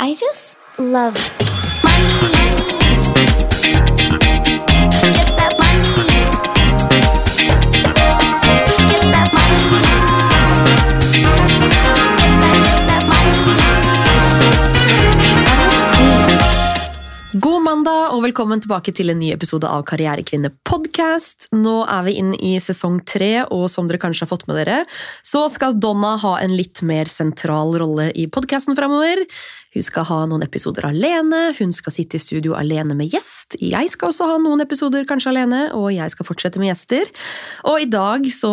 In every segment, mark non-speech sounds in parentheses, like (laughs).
I just love money. Og velkommen tilbake til en ny episode av Karrierekvinne podcast. Nå er vi inne i sesong tre, og som dere kanskje har fått med dere, så skal Donna ha en litt mer sentral rolle i podcasten framover. Hun skal ha noen episoder alene, hun skal sitte i studio alene med gjest. Jeg skal også ha noen episoder kanskje alene, og jeg skal fortsette med gjester. Og i dag så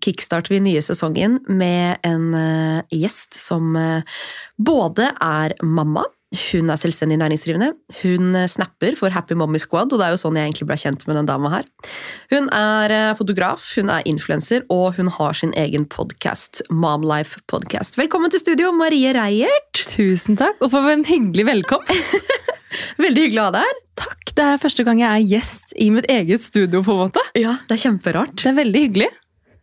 kickstarter vi nye sesongen med en eh, gjest som eh, både er mamma, hun er selvstendig næringsdrivende. Hun eh, snapper for Happy Mommy Squad, og det er jo sånn jeg egentlig ble kjent med den dama her. Hun er eh, fotograf, hun er influenser, og hun har sin egen podkast, Momlife Podcast. Velkommen til studio, Marie Reiert. Tusen takk, og for en hyggelig velkomst. (laughs) Veldig hyggelig å ha deg her. Takk, Det er første gang jeg er gjest i mitt eget studio. på en måte. Ja, Det er kjemperart. Det er veldig hyggelig.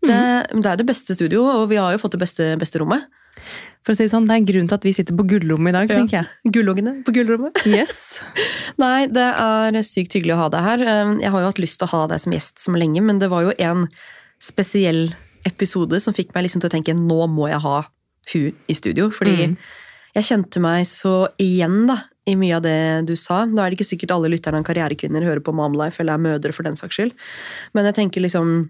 Det, det er det beste studio, og vi har jo fått det beste, beste rommet. For å si Det sånn, det er en grunn til at vi sitter på gullrommet i dag. Ja. tenker jeg. Gullungene på gullrommet. (laughs) Yes. Nei, det er sykt hyggelig å ha deg her. Um, Jeg har jo hatt lyst til å ha deg som gjest som lenge, men det var jo en spesiell episode som fikk meg liksom til å tenke nå må jeg ha hun i studio. Fordi Mm. jeg kjente meg så igjen da, i mye av det du sa. Nå er det ikke sikkert alle lytterne av karrierekvinner hører på Momlife eller er mødre for den saks skyld. Men jeg tenker liksom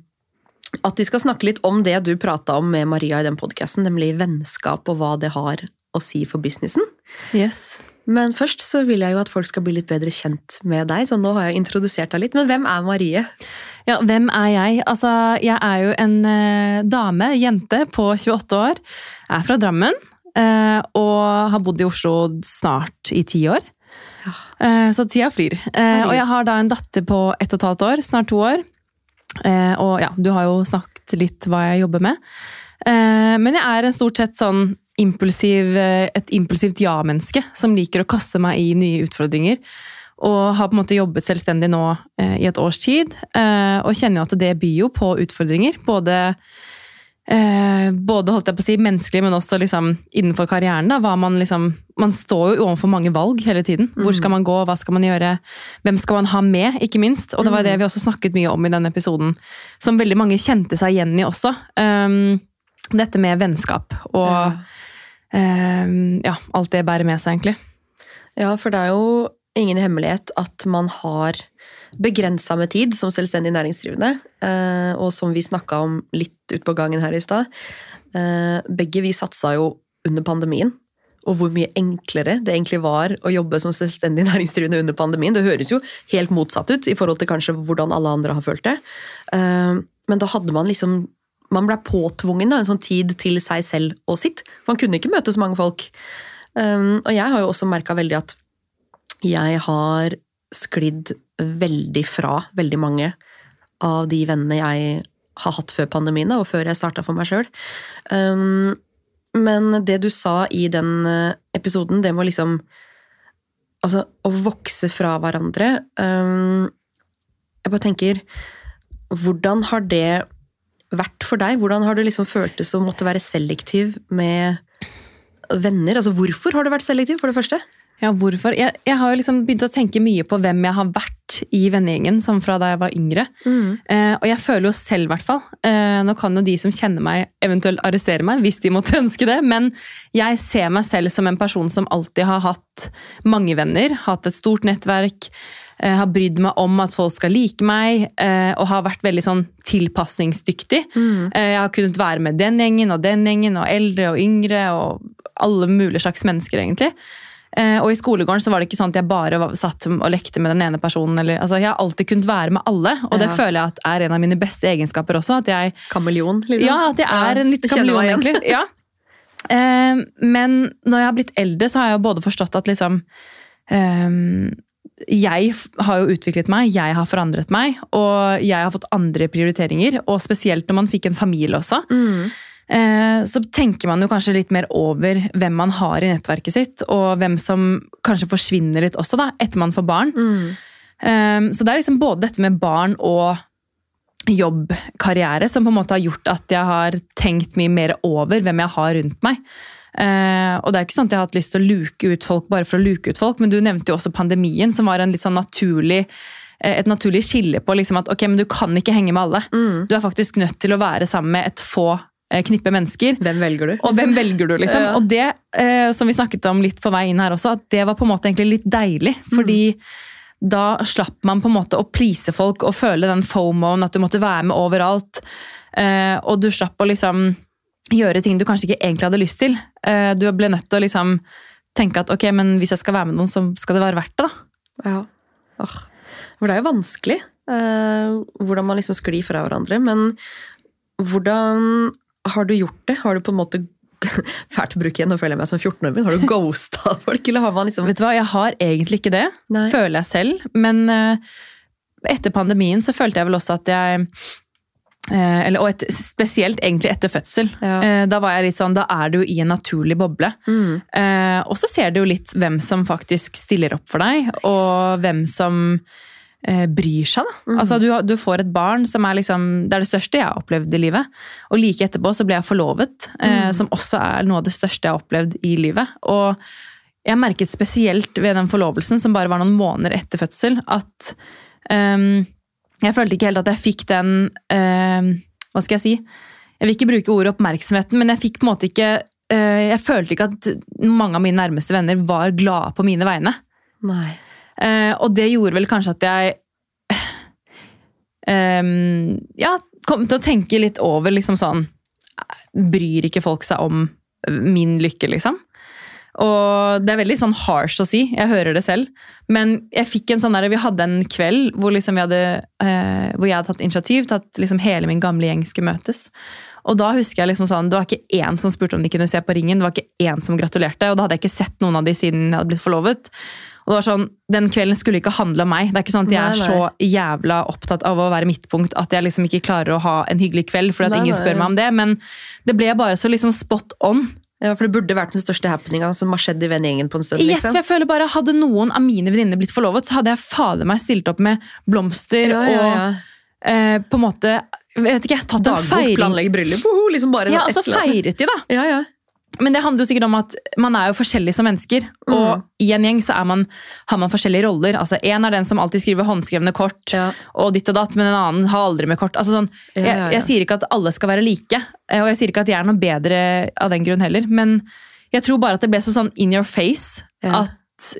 at vi skal snakke litt om det du prata om med Maria i den podkasten, nemlig vennskap og hva det har å si for businessen. yes. Men først så vil jeg jo at folk skal bli litt bedre kjent med deg, så nå har jeg introdusert deg litt. Men hvem er Marie? Ja, Hvem er jeg? Altså, Jeg er jo en eh, dame, jente på 28 år. Er fra Drammen. eh, og har bodd i Oslo snart i ti år. Ja. Eh, så tida flyr. Og jeg har da en datter på ett og et halvt år, snart to år. Eh, og ja, du har jo snakket litt hva jeg jobber med. Eh, men jeg er en stort sett sånn impulsiv, eh, et impulsivt ja-menneske som liker å kaste meg i nye utfordringer. Og har på en måte jobbet selvstendig nå i et års tid. Og kjenner jo at det byr jo på utfordringer. Både, eh, både holdt jeg på å si, menneskelig, men også liksom innenfor karrieren. Da, man, liksom, man står jo overfor mange valg hele tiden. Hvor skal man gå, hva skal man gjøre? Hvem skal man ha med, ikke minst? Og det var det vi også snakket mye om i denne episoden, som veldig mange kjente seg igjen i også. Um, dette med vennskap og um, ja, alt det bærer med seg, egentlig. Ja, for det er jo ingen hemmelighet at man har begrensa med tid som selvstendig næringsdrivende. eh, Og som vi snakka om litt ut på gangen her i stad. eh, Begge vi satsa jo under pandemien. Og hvor mye enklere det egentlig var å jobbe som selvstendig (laughs) næringsdrivende under pandemien. Det høres jo helt motsatt ut i forhold til kanskje hvordan alle andre har følt det. Eh, Men da hadde man liksom Man ble påtvungen en sånn tid til seg selv og sitt. Man kunne ikke møte så mange folk. Og jeg har jo også merka veldig at jeg har sklidd veldig fra veldig mange av de vennene jeg har hatt før pandemien, og før jeg starta for meg sjøl. Um, men det du sa i den eh, episoden, det må liksom Altså, å vokse fra hverandre um, Jeg bare tenker Hvordan har det vært for deg? Hvordan har det liksom føltes å måtte være selektiv med venner? Altså, hvorfor har du vært selektiv, for det første? Ja, hvorfor? Jeg, jeg har jo liksom begynt å tenke mye på hvem jeg har vært i vennegjengen, som fra da jeg var yngre. Eh, og jeg føler jo selv, i hvert fall eh, Nå kan jo de som kjenner meg, eventuelt arrestere meg hvis de måtte (laughs) ønske det, men jeg ser meg selv som en person som alltid har hatt mange venner, hatt et stort nettverk, eh, har brydd meg om at folk skal like meg, eh, og har vært veldig sånn tilpasningsdyktig. Eh, jeg har kunnet være med den gjengen og den gjengen, og eldre og yngre, og alle mulige slags mennesker, egentlig. Eh, og i skolegården så var det ikke sånn at jeg bare satt og lekte med den ene personen. Eller, altså, jeg har alltid kunnet være med alle, og det Ja. føler jeg at er en av mine beste egenskaper også. At jeg, Kameleon, liksom? ja, at jeg er en litt kameleon, egentlig. Ja. Eh, men når jeg har blitt eldre, så har jeg jo både forstått at liksom eh, jeg har jo utviklet meg, jeg har forandret meg, og jeg har fått andre prioriteringer. Og spesielt når man fikk en familie også. Mm. Eh, så tenker man jo kanskje litt mer over hvem man har i nettverket sitt, og hvem som kanskje forsvinner litt også, da, etter man får barn. Mm. Eh, så det er liksom både dette med barn og jobbkarriere som på en måte har gjort at jeg har tenkt mye mer over hvem jeg har rundt meg. Eh, og det er ikke sånn at jeg har hatt lyst til å luke ut folk bare for å luke ut folk, men du nevnte jo også pandemien, som var en litt sånn naturlig et naturlig skille på liksom at ok, men du kan ikke henge med alle. Du er faktisk nødt til å være sammen med et få knippe mennesker. Hvem velger du? Og hvem velger du, liksom? (laughs) Ja. Og det, eh, som vi snakket om litt på vei inn her også, at det var på en måte egentlig litt deilig. Fordi da slapp man på en måte å please folk og føle den fomoen, at du måtte være med overalt. Eh, og du slapp å liksom gjøre ting du kanskje ikke egentlig hadde lyst til. Eh, du ble nødt til å liksom tenke at ok, men hvis jeg skal være med noen, så skal det være verdt det, da. Ja. Åh. For det er jo vanskelig eh, hvordan man liksom sklir fra hverandre. Men hvordan har du gjort det? Har du på en måte (laughs) Fælt å bruke igjen, nå føler jeg meg som en 14-åring. Har du ghosta folk, eller har man liksom Vet du hva, jeg har egentlig ikke det, Nei. føler jeg selv. Men uh, etter pandemien så følte jeg vel også at jeg eh, eller, Og et, spesielt egentlig etter fødsel. Ja. Eh, da var jeg litt sånn, da er du i en naturlig boble. mm. Eh, og så ser du jo litt hvem som faktisk stiller opp for deg, og hvem som bryr seg. Da. Mm. Altså, du, du får et barn som er liksom, det er det største jeg har opplevd i livet. Og like etterpå så ble jeg forlovet, eh, Mhm. som også er noe av det største jeg har opplevd i livet. Og jeg merket spesielt ved den forlovelsen, som bare var noen måneder etter fødsel, at um, jeg følte ikke helt at jeg fikk den ehm, Hva skal jeg si? Jeg vil ikke bruke ordet oppmerksomheten, men jeg fikk på en måte ikke eh, Jeg følte ikke at mange av mine nærmeste venner var glade på mine vegne. Nei. Eh, og det gjorde vel kanskje at jeg ehm, ja, kom til å tenke litt over liksom sånn Bryr ikke folk seg om min lykke, liksom? Og det er veldig sånn harsh å si, jeg hører det selv. Men jeg fikk en sånn der, vi hadde en kveld hvor, liksom hadde, eh, hvor jeg hadde tatt initiativ til at liksom hele min gamle gjeng skulle møtes. Og da husker jeg liksom sånn, Det var ikke én som spurte om de kunne se på ringen, det var ikke én som gratulerte. Og da hadde jeg ikke sett noen av de siden jeg hadde blitt forlovet. Og det var sånn, Den kvelden skulle ikke handle om meg. Det er ikke sånn at jeg er nei. så jævla opptatt av å være midtpunkt at jeg liksom ikke klarer å ha en hyggelig kveld fordi at Nei, ingen nei. spør meg om det. Men det ble bare så liksom spot on. Ja, for det burde vært den største happeninga som har skjedd i vennegjengen på en stund. Yes, liksom. jeg føler bare Hadde noen av mine venninner blitt forlovet, så hadde jeg fader meg stilt opp med blomster ja, ja, ja. og eh, på en måte jeg vet ikke, tatt en Dagbok, feiring. planlegge bryllup, liksom bare Ja, sånn altså feiret de, da. Ja, ja. Men det handler jo sikkert om at man er jo forskjellig som mennesker. Og Mm. i en gjeng så man, har man forskjellige roller. Altså En er den som alltid skriver håndskrevne kort, Ja. og ditt og datt, men en annen har aldri med kort. Altså sånn, Ja, jeg, ja, ja. jeg sier ikke at alle skal være like, eh, og jeg sier ikke at jeg er noe bedre av den grunn heller, men jeg tror bare at det ble så sånn in your face at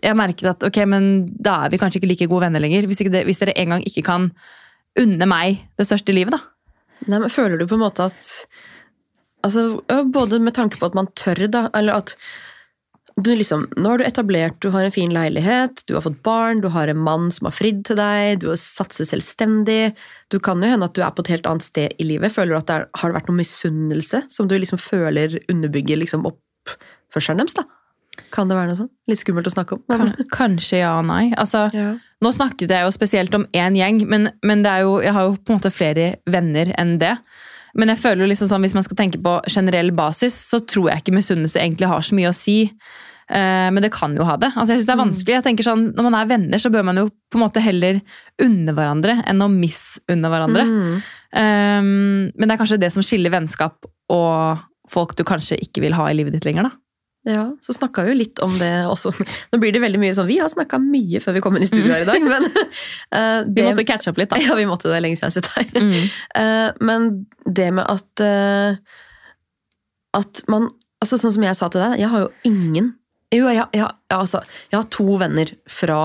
jeg merket at ok, men da er vi kanskje ikke like gode venner lenger. Hvis, det, hvis dere en gang ikke kan unne meg det største i livet, da. Nei, men Føler du på en måte at altså, Både med tanke på at man tør, da, eller at du liksom, Nå har du etablert, du har en fin leilighet, du har fått barn, du har en mann som har fridd til deg, du har satset selvstendig. Du kan jo hende at du er på et helt annet sted i livet. Føler du at det er, Har vært noe misunnelse som du liksom føler underbygger liksom oppførselen deres? da? Kan det være noe sånn? Litt skummelt å snakke om. Kan, (laughs) kanskje ja og nei. Altså, Ja. Nå snakket jeg jo spesielt om én gjeng, men, men det er jo, jeg har jo på en måte flere venner enn det. Men jeg føler liksom sånn, hvis man skal tenke på generell basis, så tror jeg ikke misunnelse egentlig har så mye å si. Eh, men det kan jo ha det. Altså, jeg synes det er vanskelig. Jeg tenker sånn, Når man er venner, så bør man jo på en måte heller unne hverandre enn å misunne hverandre. Mm. Um, men det er kanskje det som skiller vennskap og folk du kanskje ikke vil ha i livet ditt lenger. da. Ja, så snakka vi jo litt om det også. (laughs) Nå blir det veldig mye sånn Vi har snakka mye før vi kom inn i studio her i dag, men (laughs) eh, Vi måtte catche opp litt, da. (laughs) Ja, vi måtte det lenge siden jeg har sett deg. Mm. Uh, men det med at uh, At man altså Sånn som jeg sa til deg, jeg har jo ingen Jo, jeg, jeg, jeg, altså, jeg har to venner fra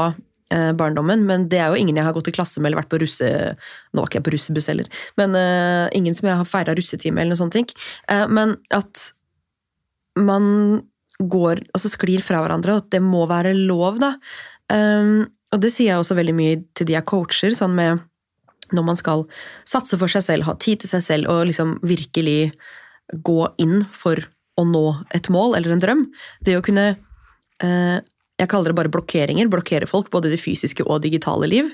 barndommen, men det er jo ingen jeg har gått i klasse med eller vært på russe... Nå var ikke jeg på russebuss heller, men ingen som jeg har feira russetime eller noe sånt. men at man går, altså sklir fra hverandre, og at det må være lov, da. Um, og det sier jeg også veldig mye til de jeg coacher, sånn med når man skal satse for seg selv, ha tid til seg selv og liksom virkelig gå inn for å nå et mål eller en drøm. Det å kunne uh, Jeg kaller det bare blokkeringer. Blokkere folk, både i det fysiske og digitale liv.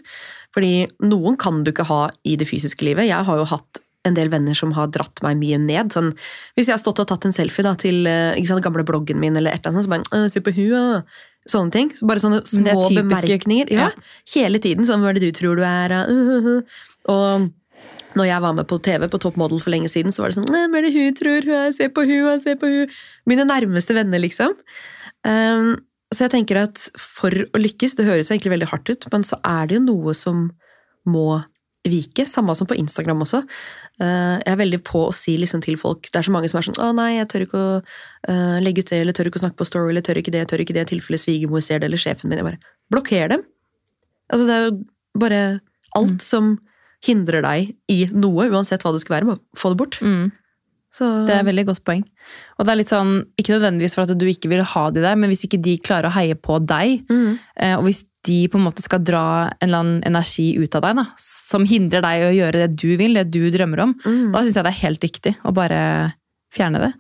Fordi noen kan du ikke ha i det fysiske livet. Jeg har jo hatt en del venner som har dratt meg mye ned. Sånn, hvis jeg har stått og tatt en selfie da, til eh, sant, gamle bloggen min, eller et eller annet så bare Se på hua! Sånne ting. Bare sånne er små bemerkninger. Ja, ja. Hele tiden. Sånn, hva er det du tror du er? (laughs) Og Når jeg var med på TV på Top Model for lenge siden, så var det sånn hva er det hun tror? Hun, Se på hun, se på hun. Mine nærmeste venner, liksom. Um, så jeg tenker at for å lykkes, det høres egentlig veldig hardt ut, men så er det jo noe som må vike. Samme som på Instagram også. Uh, jeg er veldig på å si liksom til folk Det er så mange som er sånn 'Å nei, jeg tør ikke å uh, legge ut det', eller 'tør ikke å snakke på Story', eller 'tør ikke det', tør ikke det, i tilfelle svigermor ser det, eller sjefen min. Jeg bare Blokker dem! Altså, det er jo bare alt som hindrer deg i noe, uansett hva det skal være, må få det bort. Mm. Så, Det er et veldig godt poeng. Og det er litt sånn, Ikke nødvendigvis for at du ikke vil ha de der, men hvis ikke de klarer å heie på deg, Mm. eh, og hvis de på en måte skal dra en eller annen energi ut av deg, da, som hindrer deg å gjøre det du vil, det du drømmer om, Mm. da syns jeg det er helt riktig å bare fjerne det.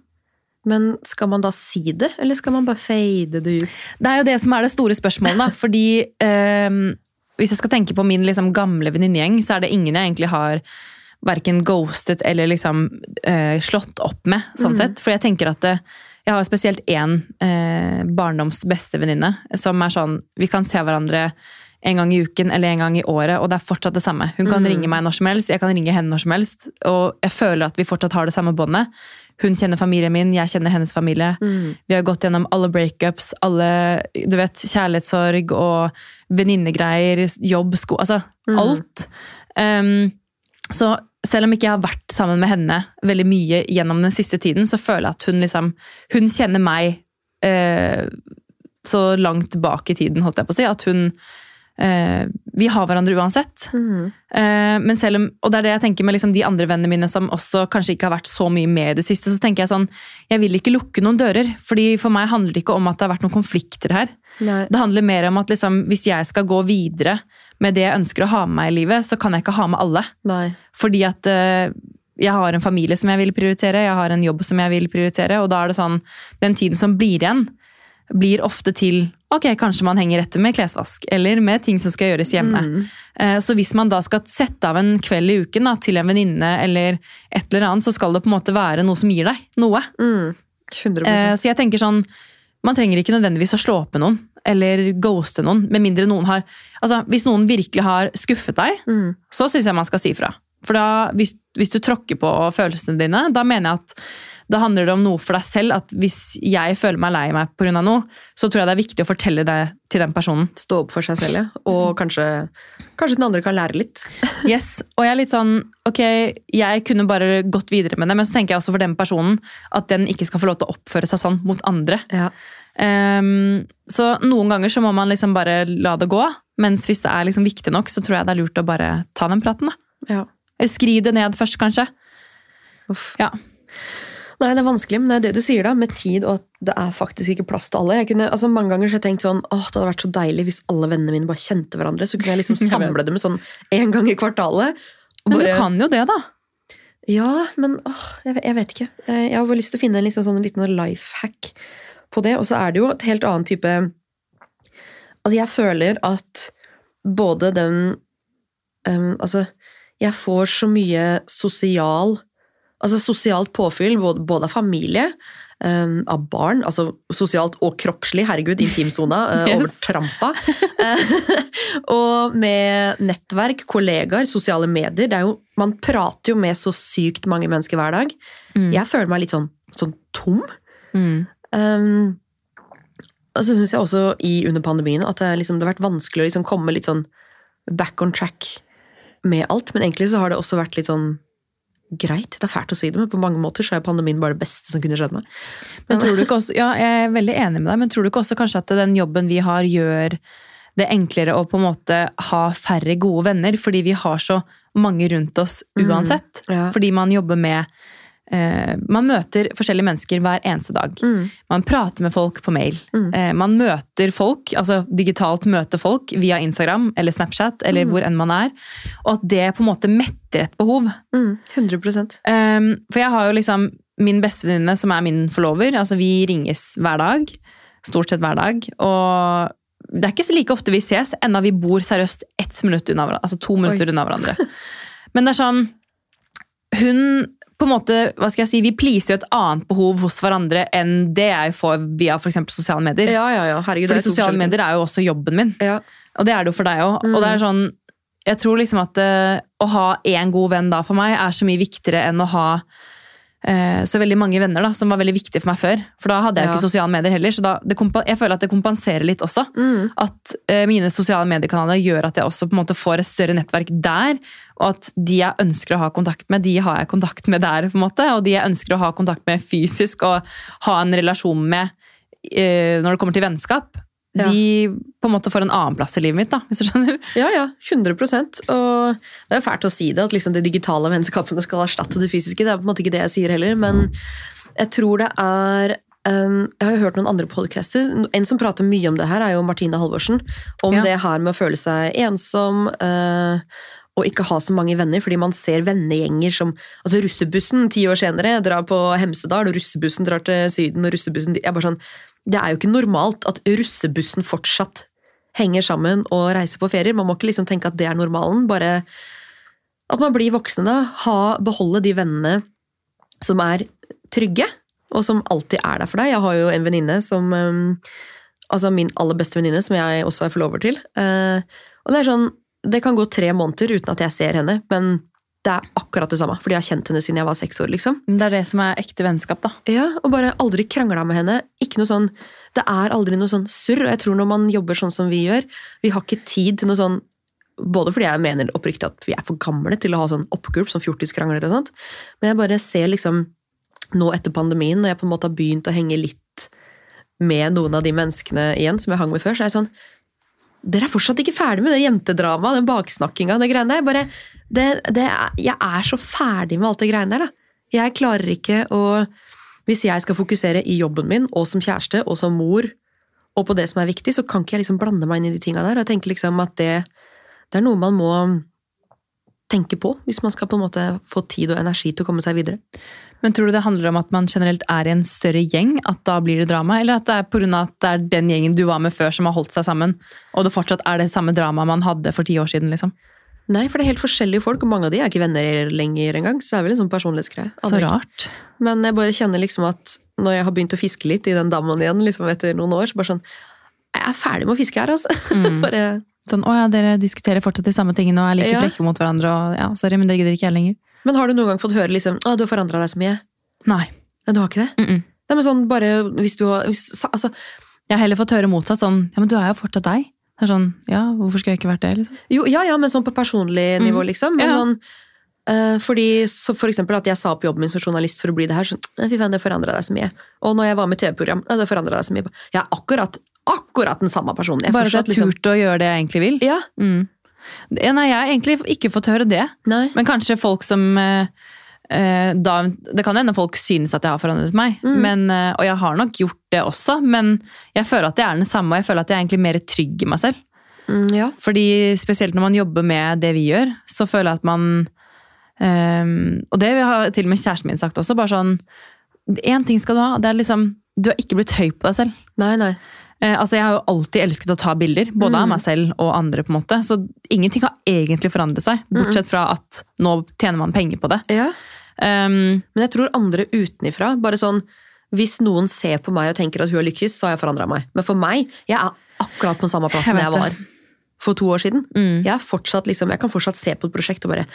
Men skal man da si det, eller skal man bare fade det ut? Det er jo det som er det store spørsmålet, da. (laughs) Fordi eh, hvis jeg skal tenke på min liksom, gamle venninnegjeng, så er det ingen jeg egentlig har verken ghostet eller liksom eh, slått opp med, sånn sett. For jeg tenker at det, jeg har spesielt én eh, barndoms beste venninne som er sånn Vi kan se hverandre en gang i uken eller en gang i året, og det er fortsatt det samme. Hun kan ringe meg når som helst, jeg kan ringe henne når som helst, og jeg føler at vi fortsatt har det samme båndet. Hun kjenner familien min, jeg kjenner hennes familie. Vi har gått gjennom alle breakups, alle du vet, kjærlighetssorg og venninnegreier, jobb, sko Altså alt. Um, så selv om ikke jeg har vært sammen med henne veldig mye gjennom den siste tiden, så føler jeg at hun liksom Hun kjenner meg eh, så langt bak i tiden, holdt jeg på å si, at hun eh, Vi har hverandre uansett. Eh, men selv om, og det er det jeg tenker med liksom de andre vennene mine som også kanskje ikke har vært så mye med i det siste, så tenker jeg sånn Jeg vil ikke lukke noen dører. fordi For meg handler det ikke om at det har vært noen konflikter her. Nei. Det handler mer om at liksom, hvis jeg skal gå videre med det jeg ønsker å ha med meg i livet, så kan jeg ikke ha med alle. Nei. Fordi at uh, jeg har en familie som jeg vil prioritere, jeg har en jobb som jeg vil prioritere, og da er det sånn Den tiden som blir igjen, blir ofte til Ok, kanskje man henger etter med klesvask, eller med ting som skal gjøres hjemme. Eh, Så hvis man da skal sette av en kveld i uken da, til en venninne eller et eller annet, så skal det på en måte være noe som gir deg noe. Mm. 100 Eh, Så jeg tenker sånn Man trenger ikke nødvendigvis å slå opp med noen eller ghoste noen, med mindre noen har Altså, Hvis noen virkelig har skuffet deg, Mm. så syns jeg man skal si fra. For da, hvis, hvis du tråkker på følelsene dine, da mener jeg at da handler det om noe for deg selv. At hvis jeg føler meg lei meg pga. noe, så tror jeg det er viktig å fortelle det til den personen. Stå opp for seg selv, ja. Og kanskje, kanskje den andre kan lære litt. (laughs) Yes, Og jeg er litt sånn Ok, jeg kunne bare gått videre med det, men så tenker jeg også for den personen at den ikke skal få lov til å oppføre seg sånn mot andre. Ja. Ehm, så noen ganger så må man liksom bare la det gå, mens hvis det er liksom viktig nok, så tror jeg det er lurt å bare ta den praten. da. ja. Skriv det ned først, kanskje. Uff. Ja. Nei, det er vanskelig, men det er det du sier da, med tid, og at det er faktisk ikke plass til alle. Jeg kunne, altså Mange ganger så har jeg tenkt sånn, åh, det hadde vært så deilig hvis alle vennene mine bare kjente hverandre, så kunne jeg liksom (laughs) samle dem sånn en gang i kvartalet. og Men du kan jo det, da. Ja, men åh, jeg, jeg vet ikke. Eh, Jeg har bare lyst til å finne en liksom sånn liten life hack på det. Og så er det jo et helt annen type Altså, jeg føler at både den um, Altså, jeg får så mye sosial Altså sosialt påfyll, både, av familie, um, av barn, altså sosialt og kroppslig, herregud, intimsona, uh, (laughs) over trampa. Eh, (laughs) og med nettverk, kollegaer, sosiale medier. Det er jo, man prater jo med så sykt mange mennesker hver dag. Mm. Jeg føler meg litt sånn, sånn tom. Mm. Um, og så syns jeg også i under pandemien at det, liksom, det har vært vanskelig å liksom komme litt sånn back on track med alt. Men egentlig så har det også vært litt sånn greit. Det er fælt å si det, men på mange måter så er pandemien bare det beste som kunne skjedd meg. Men tror du ikke også, ja, jeg er veldig enig med deg, men tror du ikke også kanskje at den jobben vi har, gjør det enklere å på en måte ha færre gode venner, fordi vi har så mange rundt oss uansett? Ja. Fordi man jobber med Man møter forskjellige mennesker hver eneste dag. Mm. Man prater med folk på mail. Mm. Eh, man møter folk, altså digitalt møter folk via Instagram eller Snapchat eller hvor enn man er. Og at det på en måte metter et behov. Mm, 100 Um, for jeg har jo liksom min bestevenninne som er min forlover. altså Vi ringes hver dag. Stort sett hver dag. Og det er ikke så like ofte vi ses, enda vi bor seriøst ett minutt unna hverandre. Altså to minutter Oi. unna hverandre. Men det er sånn Hun på en måte, hva skal jeg si, Vi pleaser jo et annet behov hos hverandre enn det jeg får via for eksempel sosiale medier. Ja, ja, ja. Herregud. Fordi sosiale medier er jo også jobben min. Ja. Og det er det jo for deg òg. Mm. Og det er sånn jeg tror liksom at uh, å ha én god venn da for meg er så mye viktigere enn å ha eh, så veldig mange venner da, som var veldig viktige for meg før. For da hadde jeg Ja. ikke sosiale medier heller, så da, det jeg føler at det kompenserer litt også. Mm. At uh, mine sosiale mediekanaler gjør at jeg også på en måte får et større nettverk der. Og at de jeg ønsker å ha kontakt med, de har jeg kontakt med der. på en måte, Og de jeg ønsker å ha kontakt med fysisk og ha en relasjon med eh, når det kommer til vennskap, Ja. de på en måte får en annen plass i livet mitt. da, hvis du skjønner. Ja, ja, 100% Og det er jo fælt å si det, at liksom de digitale vennskapene skal erstatte det fysiske. Det er på en måte ikke det jeg sier heller, men jeg tror det er um, Jeg har jo hørt noen andre podcaster. En som prater mye om det her, er jo Martine Halvorsen. Om Ja. det her med å føle seg ensom uh, og ikke ha så mange venner, fordi man ser vennegjenger som Altså russebussen ti år senere drar på Hemsedal, og russebussen drar til Syden, og russebussen jeg bare sånn, Det er jo ikke normalt at russebussen fortsatt henger sammen og reiser på ferier. Man må ikke liksom tenke at det er normalen. Bare at man blir voksne, da. Ha, beholde de vennene som er trygge, og som alltid er der for deg. Jeg har jo en venninne som um, Altså min aller beste venninne, som jeg også er forlover til. Eh, og det er sånn Det kan gå tre måneder uten at jeg ser henne, men det er akkurat det samme, fordi jeg har kjent henne siden jeg var seks år, liksom. Det er det som er ekte vennskap. da. Ja, og bare aldri krangla med henne. Ikke noe sånn, Det er aldri noe sånn surr, og jeg tror når man jobber sånn som vi gjør, vi har ikke tid til noe sånn Både fordi jeg mener oppriktig at vi er for gamle til å ha sånn oppgulp som fjortiskrangler og sånt, men jeg bare ser liksom nå etter pandemien, når jeg på en måte har begynt å henge litt med noen av de menneskene igjen som jeg hang med før, så er jeg sånn dere er fortsatt ikke ferdig med det jentedramaet, den baksnakkinga, det greiene der. Bare, det, det jeg er så ferdig med alt det greiene der, da. Jeg klarer ikke å Hvis jeg skal fokusere i jobben min, og som kjæreste, og som mor, og på det som er viktig, så kan ikke jeg liksom blande meg inn i de tinga der. Og jeg tenker liksom at det, det er noe man må tenke på, hvis man skal på en måte få tid og energi til å komme seg videre. Men tror du det handler om at man generelt er i en større gjeng, at da blir det drama, eller at det er pga. at det er den gjengen du var med før som har holdt seg sammen, og det fortsatt er det samme dramaet man hadde for ti år siden? liksom? Nei, for det er helt forskjellige folk, og mange av de er ikke venner lenger engang. Så det er vel en sånn personlighetsgreie. Så rart. Men jeg bare kjenner liksom at når jeg har begynt å fiske litt i den dammen igjen liksom etter noen år, så bare sånn Jeg er ferdig med å fiske her, altså. (laughs) Mm. bare, Sånn, å ja, Dere diskuterer fortsatt de samme tingene og er like Ja. frekke mot hverandre. og ja, sorry, men det gidder ikke jeg lenger. men har du noen gang fått høre liksom Å, du har forandra deg så mye. Nei. Ja, du har ikke det? Mm -mm. Nei, men sånn bare hvis du har hvis, Altså, Jeg har heller fått høre motsatt. sånn, ja, men du er jo fortsatt deg. Det er sånn, ja, Hvorfor skulle jeg ikke vært det? liksom? jo, ja ja, men sånn på personlig nivå, liksom. Men Ja. sånn eh, fordi, så for eksempel at jeg sa opp jobben min som journalist for å bli det her. Sånn, fy faen, det forandra deg så mye. Og når jeg var med TV-program, det forandra deg så mye. Jeg har akkurat, akkurat den samme personen. Jeg Bare at jeg liksom- turte å gjøre det jeg egentlig vil. Ja. Mm. Nei, jeg har egentlig ikke fått høre det. Nei. Men kanskje folk som eh, eh, da, Det kan hende folk synes at jeg har forandret meg, Mm. men, eh, og jeg har nok gjort det også. Men jeg føler at jeg er den samme, og jeg føler at jeg er egentlig mer trygg i meg selv. Mm, ja. Fordi spesielt når man jobber med det vi gjør, så føler jeg at man um, Og det har til og med kjæresten min sagt også. bare sånn, Én ting skal du ha. det er liksom, Du har ikke blitt høy på deg selv. Nei, nei. Eh, altså Jeg har jo alltid elsket å ta bilder, både av Mm. meg selv og andre. på en måte, Så ingenting har egentlig forandret seg, bortsett fra at nå tjener man penger på det. Ja. Um, Men jeg tror andre utenifra, bare sånn Hvis noen ser på meg og tenker at hun har lykkes, så har jeg forandra meg. Men for meg, jeg er akkurat på den samme plassen Jeg jeg, var for to år siden. mm. Jeg, er fortsatt, liksom, jeg kan fortsatt se på et prosjekt og bare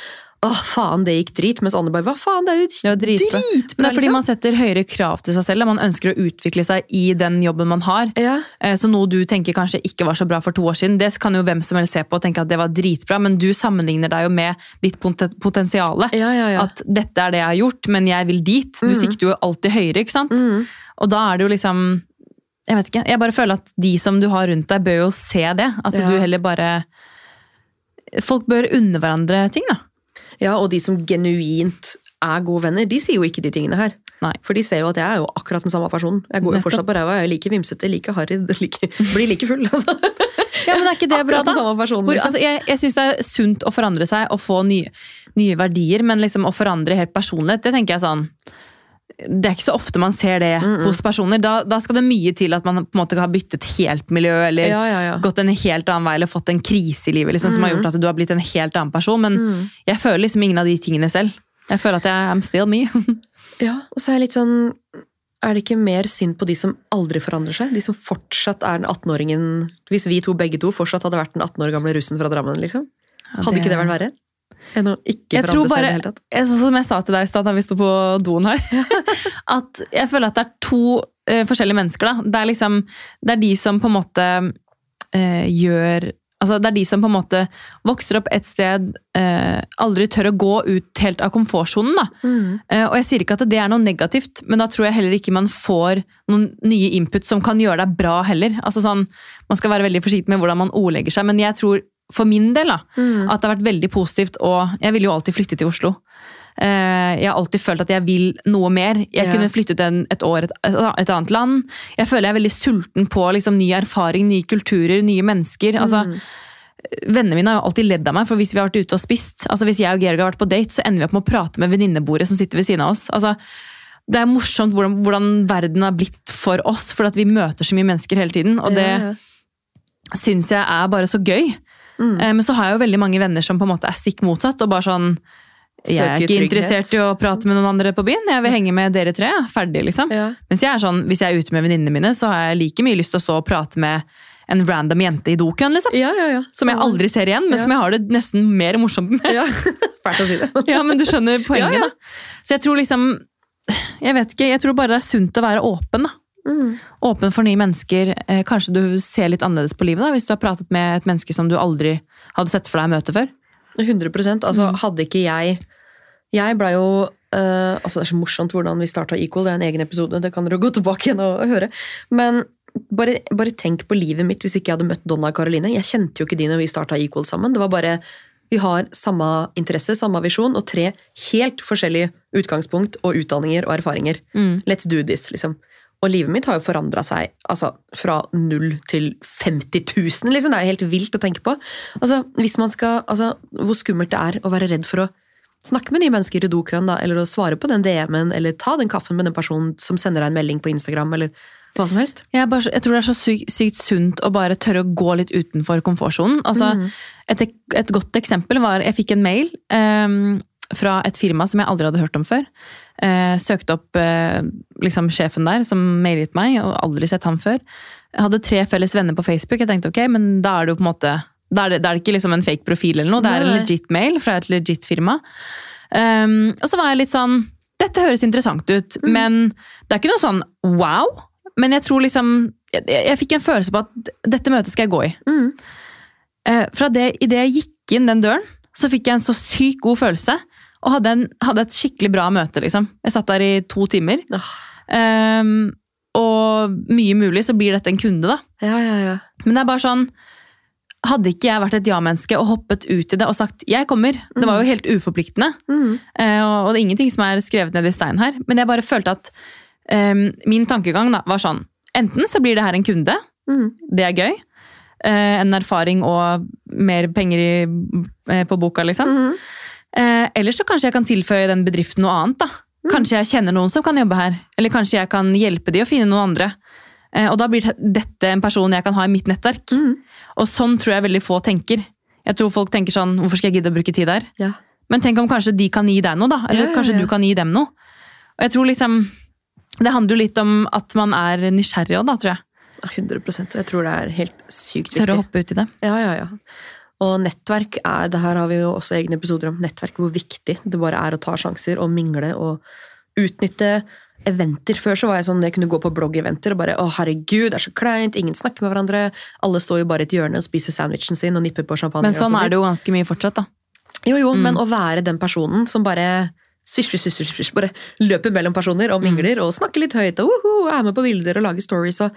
Åh, faen, det gikk drit. Mens andre bare Hva faen, det er jo dritbra. dritbra! Men det er fordi liksom. man setter høyere krav til seg selv. Man ønsker å utvikle seg i den jobben man har. ja. Eh, Så noe du tenker kanskje ikke var så bra for to år siden, det kan jo hvem som helst se på og tenke at det var dritbra, men du sammenligner deg jo med ditt potensial. ja, ja, ja. At dette er det jeg har gjort, men jeg vil dit. Du mm. sikter jo alltid høyere, ikke sant? Mm. Og da er det jo liksom Jeg vet ikke. Jeg bare føler at de som du har rundt deg, bør jo se det. At du heller bare Folk bør unne hverandre ting, da. Ja, og de som genuint er gode venner, de sier jo ikke de tingene her. Nei. For de ser jo at jeg er jo akkurat den samme personen. Jeg går jo fortsatt på ræva, jeg er like vimsete, like harry, (laughs) like, blir like full. Altså. (laughs) Ja, men er ikke det bra, da? personen. Liksom. altså, jeg jeg syns det er sunt å forandre seg og få nye, nye verdier, men liksom å forandre helt personlighet, det tenker jeg sånn Det er ikke så ofte man ser det hos personer. Da, da skal det mye til at man på en måte har byttet helt miljø, eller ja, ja, ja. gått en helt annen vei, eller fått en krise i livet liksom, som har gjort at du har blitt en helt annen person. Men Mm. jeg føler liksom ingen av de tingene selv. Jeg føler at jeg am still me. (laughs) Ja, og så er jeg litt sånn Er det ikke mer synd på de som aldri forandrer seg? De som fortsatt er den 18-åringen Hvis vi to begge to fortsatt hadde vært den 18 år gamle russen fra Drammen, liksom? Hadde ikke det vært verre? Enn å ikke Jeg tror bare, seg i det hele tatt? jeg, som jeg sa til deg i stad da vi sto på doen her, (laughs) at jeg føler at det er to uh, forskjellige mennesker. da. Det er liksom, det er de som på en måte uh, gjør Altså, det er de som på en måte vokser opp et sted, eh, aldri tør å gå ut helt av komfortsonen. Mm. Eh, og jeg sier ikke at det er noe negativt, men da tror jeg heller ikke man får noen nye input som kan gjøre deg bra heller. Altså sånn, Man skal være veldig forsiktig med hvordan man ordlegger seg, men jeg tror for min del da, Mm. at det har vært veldig positivt, og jeg ville jo alltid flytte til Oslo. Eh, Jeg har alltid følt at jeg vil noe mer. Jeg Ja. kunne flyttet en, et år et, et annet land. Jeg føler jeg er veldig sulten på liksom, ny erfaring, nye kulturer, nye mennesker. Altså, Mm. Vennene mine har jo alltid ledd av meg, for hvis vi har vært ute og spist, altså hvis jeg og Georg har vært på date, så ender vi opp med å prate med venninnebordet som sitter ved siden av oss. Altså, det er morsomt hvordan, hvordan verden har blitt for oss, for at vi møter så mye mennesker hele tiden. Og det Ja, ja. syns jeg er bare så gøy. Mm. Eh, Men så har jeg jo veldig mange venner som på en måte er stikk motsatt. og bare sånn, Jeg er ikke trygghet. interessert i å prate med noen andre på byen. Jeg vil henge med dere tre. Ferdig, liksom. Ja. Mens jeg er sånn, hvis jeg er ute med venninnene mine, så har jeg like mye lyst til å stå og prate med en random jente i dokøen, liksom. ja, ja, ja. Som jeg aldri ser igjen, men som jeg har det nesten mer morsomt med. Ja, (laughs) Fælt å si det. Ja, men du skjønner (laughs) poenget, da. Så jeg tror liksom Jeg vet ikke, jeg tror bare det er sunt å være åpen, da. Mm. Åpen for nye mennesker. Eh, Kanskje du ser litt annerledes på livet da, hvis du har pratet med et menneske som du aldri hadde sett for deg møte før. 100 Altså, Mm. hadde ikke jeg Jeg blei jo eh, altså Det er så morsomt hvordan vi starta Equal, det er en egen episode, det kan dere gå tilbake igjen og, og høre. Men bare, bare tenk på livet mitt hvis ikke jeg hadde møtt Donna og Caroline. Jeg kjente jo ikke de når vi starta Equal sammen. Det var bare Vi har samme interesse, samme visjon, og tre helt forskjellige utgangspunkt og utdanninger og erfaringer. Mm. Let's do this, liksom. Og livet mitt har jo forandra seg altså, fra null til 50 000, liksom. Det er jo helt vilt å tenke på. Altså, hvis man skal, altså, hvor skummelt det er å være redd for å snakke med nye mennesker i dokøen, da, eller å svare på den DM-en, eller ta den kaffen med den personen som sender deg en melding på Instagram, eller hva som helst. Jeg, bare, jeg tror det er så sykt, sykt sunt å bare tørre å gå litt utenfor komfortsonen. Altså, Mhm. et, et godt eksempel var Jeg fikk en mail ehm, fra et firma som jeg aldri hadde hørt om før. Eh, søkte opp eh, liksom sjefen der, som mailet meg, og aldri sett ham før. Jeg hadde tre felles venner på Facebook. Jeg tenkte ok, men da er det jo på en måte da er det, da er det ikke liksom en fake profil eller noe, det er en legit mail fra et legit firma. Um, og så var jeg litt sånn Dette høres interessant ut, men det er ikke noe sånn wow. Men jeg tror liksom Jeg, jeg fikk en følelse på at dette møtet skal jeg gå i. Mm. Eh, fra det, Idet jeg gikk inn den døren, så fikk jeg en så sykt god følelse. Og hadde, en, hadde et skikkelig bra møte, liksom. Jeg satt der i to timer. Ah, Um, og mye mulig så blir dette en kunde, da. ja, ja, ja. Men det er bare sånn Hadde ikke jeg vært et ja-menneske og hoppet ut i det og sagt 'jeg kommer', det var jo helt uforpliktende. Mm. uh, og, og det er ingenting som er skrevet ned i stein her. Men jeg bare følte at um, min tankegang da, var sånn Enten så blir det her en kunde, Mm. det er gøy. Eh, en erfaring og mer penger i, eh, på boka, liksom. Mm. Eh, eller så kanskje jeg kan tilføye den bedriften noe annet. da. Kanskje jeg kjenner noen som kan jobbe her. Eller kanskje jeg kan hjelpe de å finne noen andre. Eh, og da blir dette en person jeg kan ha i mitt nettverk. Mm. Og sånn tror jeg veldig få tenker. Jeg tror folk tenker sånn, hvorfor skal jeg gidde å bruke tid der? Ja. Men tenk om kanskje de kan gi deg noe, da. Eller Ja, ja, kanskje du kan gi dem noe. Og jeg tror liksom, Det handler jo litt om at man er nysgjerrig òg, da, tror jeg. 100% Jeg tror det er helt sykt Tørre å viktig. hoppe uti det. Ja, ja, ja. Og nettverk er, det her har vi jo også egne episoder om, nettverk, hvor viktig det bare er å ta sjanser og mingle og utnytte eventer. Før så var jeg sånn, jeg kunne gå på bloggeventer og bare å herregud, det er så kleint, ingen snakker med hverandre, alle står jo bare i et hjørne og spiser sandwichen sin og nipper på champagne. Men sånn er det jo ganske mye fortsatt, da. Jo, jo, Mm. men å være den personen som bare svisj, svisj, svisj, svisj, bare løper mellom personer og mingler og snakker litt høyt og uhu, er med på bilder og lager stories og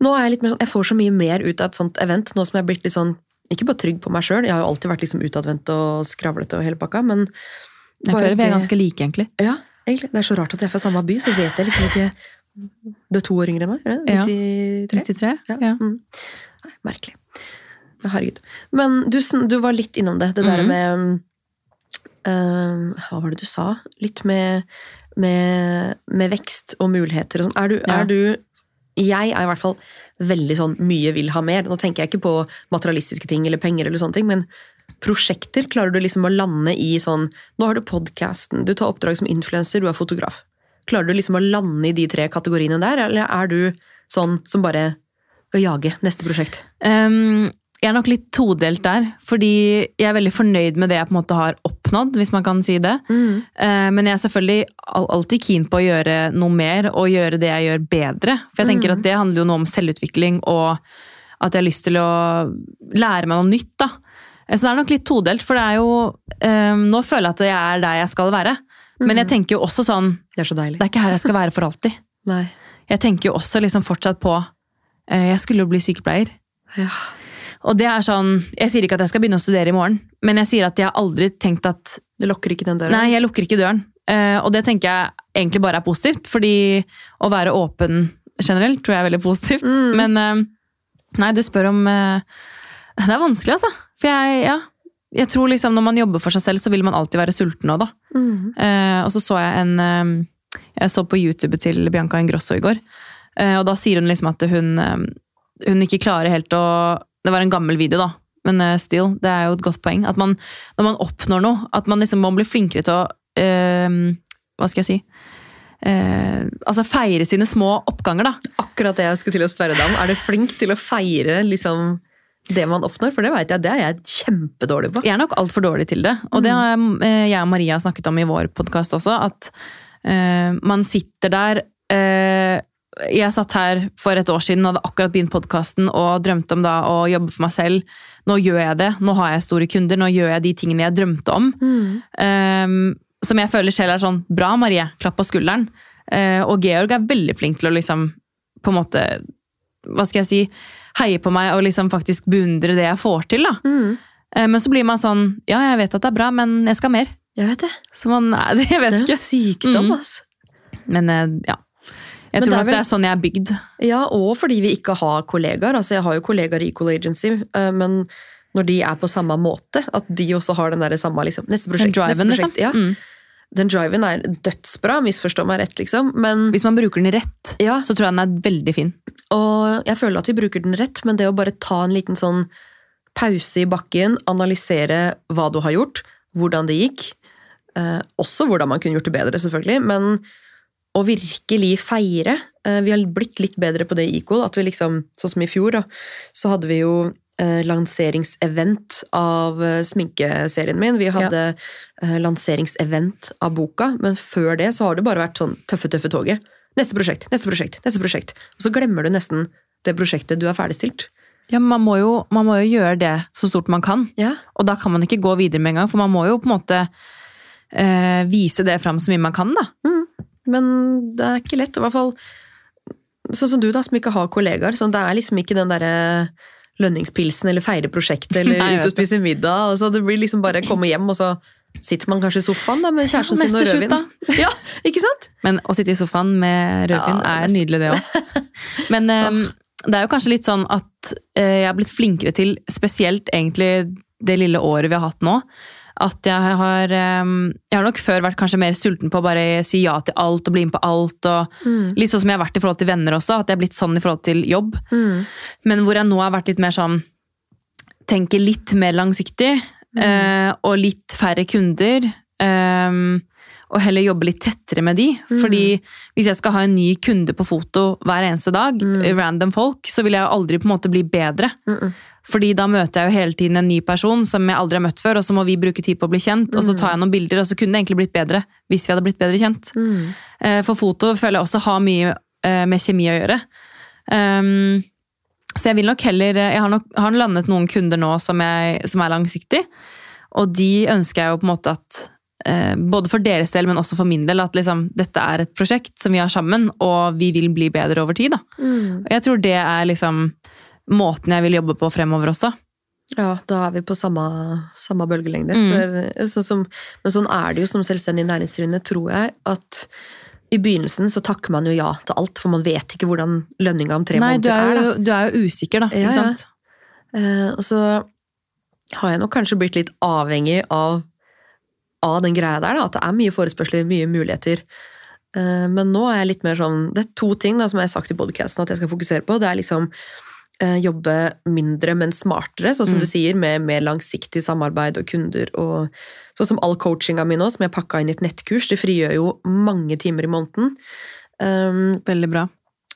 Nå er jeg litt mer sånn, jeg får så mye mer ut av et sånt event, nå som jeg er blitt litt sånn ikke bare trygg på meg sjøl, jeg har jo alltid vært liksom utadvendt og skravlete og hele pakka, men Jeg føler vi er ganske like, egentlig. Ja, egentlig. Det er så rart at vi er fra samme by, så vet jeg liksom ikke Du er to år yngre enn meg? Ja. 93? 93? Ja. Ja. Mm. Nei, merkelig. Ja, herregud. Men du, du var litt innom det, det der Mhm. med uh, Hva var det du sa? Litt med, med, med vekst og muligheter og sånn. Er, Ja. er du Jeg er i hvert fall veldig sånn mye vil ha mer. Nå tenker jeg ikke på materialistiske ting eller penger eller sånne ting, men prosjekter klarer du liksom å lande i sånn Nå har du podkasten, du tar oppdrag som influenser, du er fotograf. Klarer du liksom å lande i de tre kategoriene der, eller er du sånn som bare skal jage neste prosjekt? Um, jeg er nok litt todelt der, fordi jeg er veldig fornøyd med det jeg på en måte har oppnådd, hvis man kan si det. Mm. Men jeg er selvfølgelig alltid keen på å gjøre noe mer og gjøre det jeg gjør bedre. For jeg tenker at det handler jo noe om selvutvikling og at jeg har lyst til å lære meg noe nytt. da. Eh, Så det er nok litt todelt, for det er jo eh, Nå føler jeg at jeg er der jeg skal være. Men jeg tenker jo også sånn Det er så deilig. Det er ikke her jeg skal være for alltid. Nei. Jeg tenker jo også liksom fortsatt på eh, Jeg skulle jo bli sykepleier. Ja. Og det er sånn, Jeg sier ikke at jeg skal begynne å studere i morgen, men jeg sier at jeg har aldri tenkt at Du lukker ikke den døren? Nei, jeg lukker ikke døren. Uh, og det tenker jeg egentlig bare er positivt, fordi å være åpen generelt tror jeg er veldig positivt. Mm. Men uh, nei, du spør om uh, Det er vanskelig, altså. For jeg, ja, jeg tror liksom når man jobber for seg selv, så vil man alltid være sulten òg, da. Mm. Og så så jeg en Jeg så på YouTube til Bianca Ingrosso i går. Og da sier hun liksom at hun, hun ikke klarer helt å Det var en gammel video, da. Men eh, still, det er jo et godt poeng. At man, når man oppnår noe, at man liksom må bli flinkere til å uh, Hva skal jeg si? Uh, altså feire sine små oppganger, da. Akkurat det jeg skulle til å spørre deg om. Er du flink til å feire liksom, det man oppnår? For det vet jeg, det er jeg kjempedårlig på. Jeg er nok altfor dårlig til det. Og det har eh, jeg og Maria snakket om i vår podkast også, at uh, man sitter der Jeg satt her for et år siden og hadde akkurat begynt podkasten og drømte om da å jobbe for meg selv. Nå gjør jeg det. Nå har jeg store kunder. Nå gjør jeg de tingene jeg drømte om. Eh, som jeg føler selv er sånn Bra, Marie. Klapp på skulderen. Uh, og Georg er veldig flink til å liksom på en måte Hva skal jeg si? Heie på meg og liksom faktisk beundre det jeg får til. da. Mm. Eh, Men så blir man sånn Ja, jeg vet at det er bra, men jeg skal mer. Jeg vet det. Så man (laughs) Jeg Det er en ikke. sykdom, Mm. altså. Men eh, ja. Jeg tror det nok vel... det er sånn jeg er bygd. Ja, og fordi vi ikke har kollegaer. Altså, jeg har jo kollegaer i Equal Agency, eh, men når de er på samme måte, at de også har den der samme liksom, neste prosjekt, Den driven, neste liksom. ja. Mm. Den driven er dødsbra, misforstå meg rett, liksom. Men, Hvis man bruker den rett, ja, så tror jeg den er veldig fin. og jeg føler at vi bruker den rett, men det å bare ta en liten sånn pause i bakken, analysere hva du har gjort, hvordan det gikk, eh, også hvordan man kunne gjort det bedre, selvfølgelig, men å virkelig feire. Eh, vi har blitt litt bedre på det i Equal, at vi liksom, sånn som i fjor, da, så hadde vi jo eh, lanseringsevent av eh, sminkeserien min. Vi hadde eh, lanseringsevent av boka, men før det så har det bare vært sånn tøffe, tøffe toget. Neste prosjekt, neste prosjekt, neste prosjekt. Og så glemmer du nesten det prosjektet du har ferdigstilt. Ja, man må, jo, man må jo gjøre det så stort man kan. Ja. Og da kan man ikke gå videre med en gang, for man må jo på en måte eh, vise det fram så mye man kan, da. Men det er ikke lett, i hvert fall sånn som du da, som ikke har kollegaer. Sånn, det er liksom ikke den derre lønningspilsen eller feire prosjektet (laughs) eller Nei, ut og spise middag. Altså, det blir liksom bare komme hjem, og så sitter man kanskje i sofaen da, med kjæresten sin og rødvin. slutt, (laughs) Ja, ikke sant? Men å sitte i sofaen med rødvin Ja, er nydelig, det òg. (laughs) Men um, det er jo kanskje litt sånn at uh, jeg har blitt flinkere til, spesielt egentlig det lille året vi har hatt nå, at jeg har Jeg har nok før vært kanskje mer sulten på å bare si ja til alt og bli med på alt. og Litt sånn som jeg har vært i forhold til venner også, at jeg har blitt sånn i forhold til jobb. Men hvor jeg nå har vært litt mer sånn Tenker litt mer langsiktig, eh, og litt færre kunder. eh, og heller jobbe litt tettere med de. Fordi hvis jeg skal ha en ny kunde på foto hver eneste dag, random folk, så vil jeg aldri på en måte bli bedre. Mm-mm. Fordi da møter jeg jo hele tiden en ny person som jeg aldri har møtt før, og så må vi bruke tid på å bli kjent, og så tar jeg noen bilder, og så kunne det egentlig blitt bedre hvis vi hadde blitt bedre kjent. Eh, For foto føler jeg også har mye eh, med kjemi å gjøre. Um, så jeg vil nok heller Jeg har, nok, har landet noen kunder nå som, jeg, som er langsiktig, og de ønsker jeg jo på en måte at eh, både for deres del, men også for min del, at liksom, dette er et prosjekt som vi har sammen, og vi vil bli bedre over tid. Og jeg tror det er liksom måten jeg vil jobbe på fremover også. Ja, da er vi på samme, samme bølgelengde. Mm. Men, så, som, men sånn er det jo som selvstendig næringsdrivende, tror jeg, at i begynnelsen så takker man jo ja til alt, for man vet ikke hvordan lønninga om tre Nei, du måneder er, er. jo, du er jo usikker, da. Ja, Ikke sant? Ja. Eh, og så har jeg nok kanskje blitt litt avhengig av, av den greia der, da, at det er mye forespørsler, mye muligheter. Eh, men nå er jeg litt mer sånn Det er to ting da, som jeg har sagt i podcasten at jeg skal fokusere på. Det er liksom eh, jobbe mindre, men smartere, sånn som Mm. du sier, med mer langsiktig samarbeid og kunder. og Sånn som all coachinga mi nå, som jeg pakka inn i et nettkurs, det frigjør jo mange timer i måneden. Um, Veldig bra.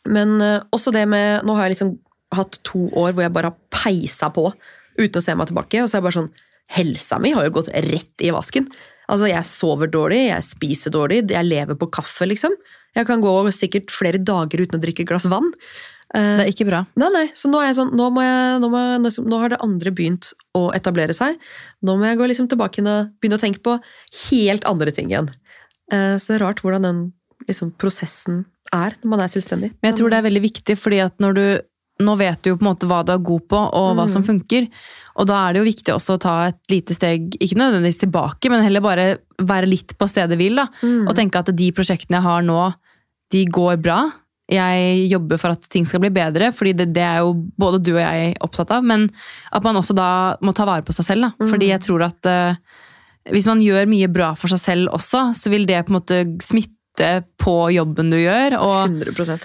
men uh, også det med Nå har jeg liksom hatt to år hvor jeg bare har peisa på uten å se meg tilbake. Og så er jeg bare sånn Helsa mi har jo gått rett i vasken. Altså, jeg sover dårlig, jeg spiser dårlig, jeg lever på kaffe, liksom. Jeg kan gå sikkert flere dager uten å drikke et glass vann. Eh, Det er ikke bra. Nei, nei, så nå er jeg sånn, nå, må jeg, nå, må jeg, nå, nå har det andre begynt å etablere seg. Nå må jeg gå liksom tilbake og begynne å tenke på helt andre ting igjen. Eh, Så det er rart hvordan den liksom, prosessen er når man er selvstendig. Men jeg tror det er veldig viktig, fordi at når du nå vet du jo på en måte hva du er god på, og hva som funker. Og da er det jo viktig også å ta et lite steg, ikke nødvendigvis tilbake, men heller bare være litt på stedet hvil. da. Og tenke at de prosjektene jeg har nå, de går bra. Jeg jobber for at ting skal bli bedre, fordi det, det er jo både du og jeg opptatt av. Men at man også da må ta vare på seg selv. da. Fordi jeg tror at uh, hvis man gjør mye bra for seg selv også, så vil det på en måte smitte på jobben du gjør. og 100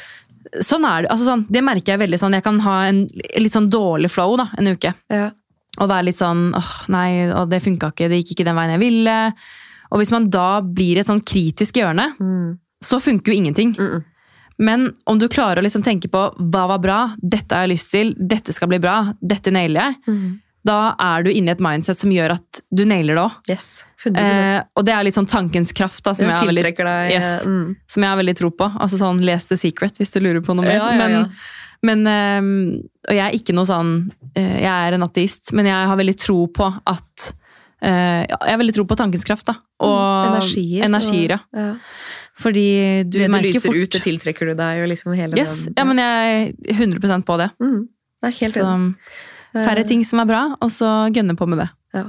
sånn er det. Altså sånn, det merker jeg veldig sånn. Jeg kan ha en litt sånn dårlig flow da, en uke. Ja. Og være litt sånn åh, nei, å, det funka ikke, det gikk ikke den veien jeg ville. Og hvis man da blir et sånn kritisk hjørne, så funker jo ingenting. Mm. Men om du klarer å liksom tenke på hva var bra, dette har jeg lyst til, dette skal bli bra, dette nailer jeg, da er du inne i et mindset som gjør at du nailer det òg. Yes. 100 Eh, og det er litt sånn tankens kraft da, som, jeg har veldig, deg yes, mm. som jeg har veldig tro på. Altså sånn, Les The Secret hvis du lurer på noe mer. Ja, ja, ja. Men, men, eh, og jeg er ikke noe sånn eh, Jeg er en ateist, men jeg har veldig tro på at eh, Jeg har veldig tro på tankens kraft, da. Og Energier. energier, og, ja. Fordi du Det du merker lyser fort ut, det tiltrekker du deg. Liksom hele Yes, den, ja, men jeg er 100% på det. mm. Det er helt Så færre ting som er bra, og så gønne på med det. Ja.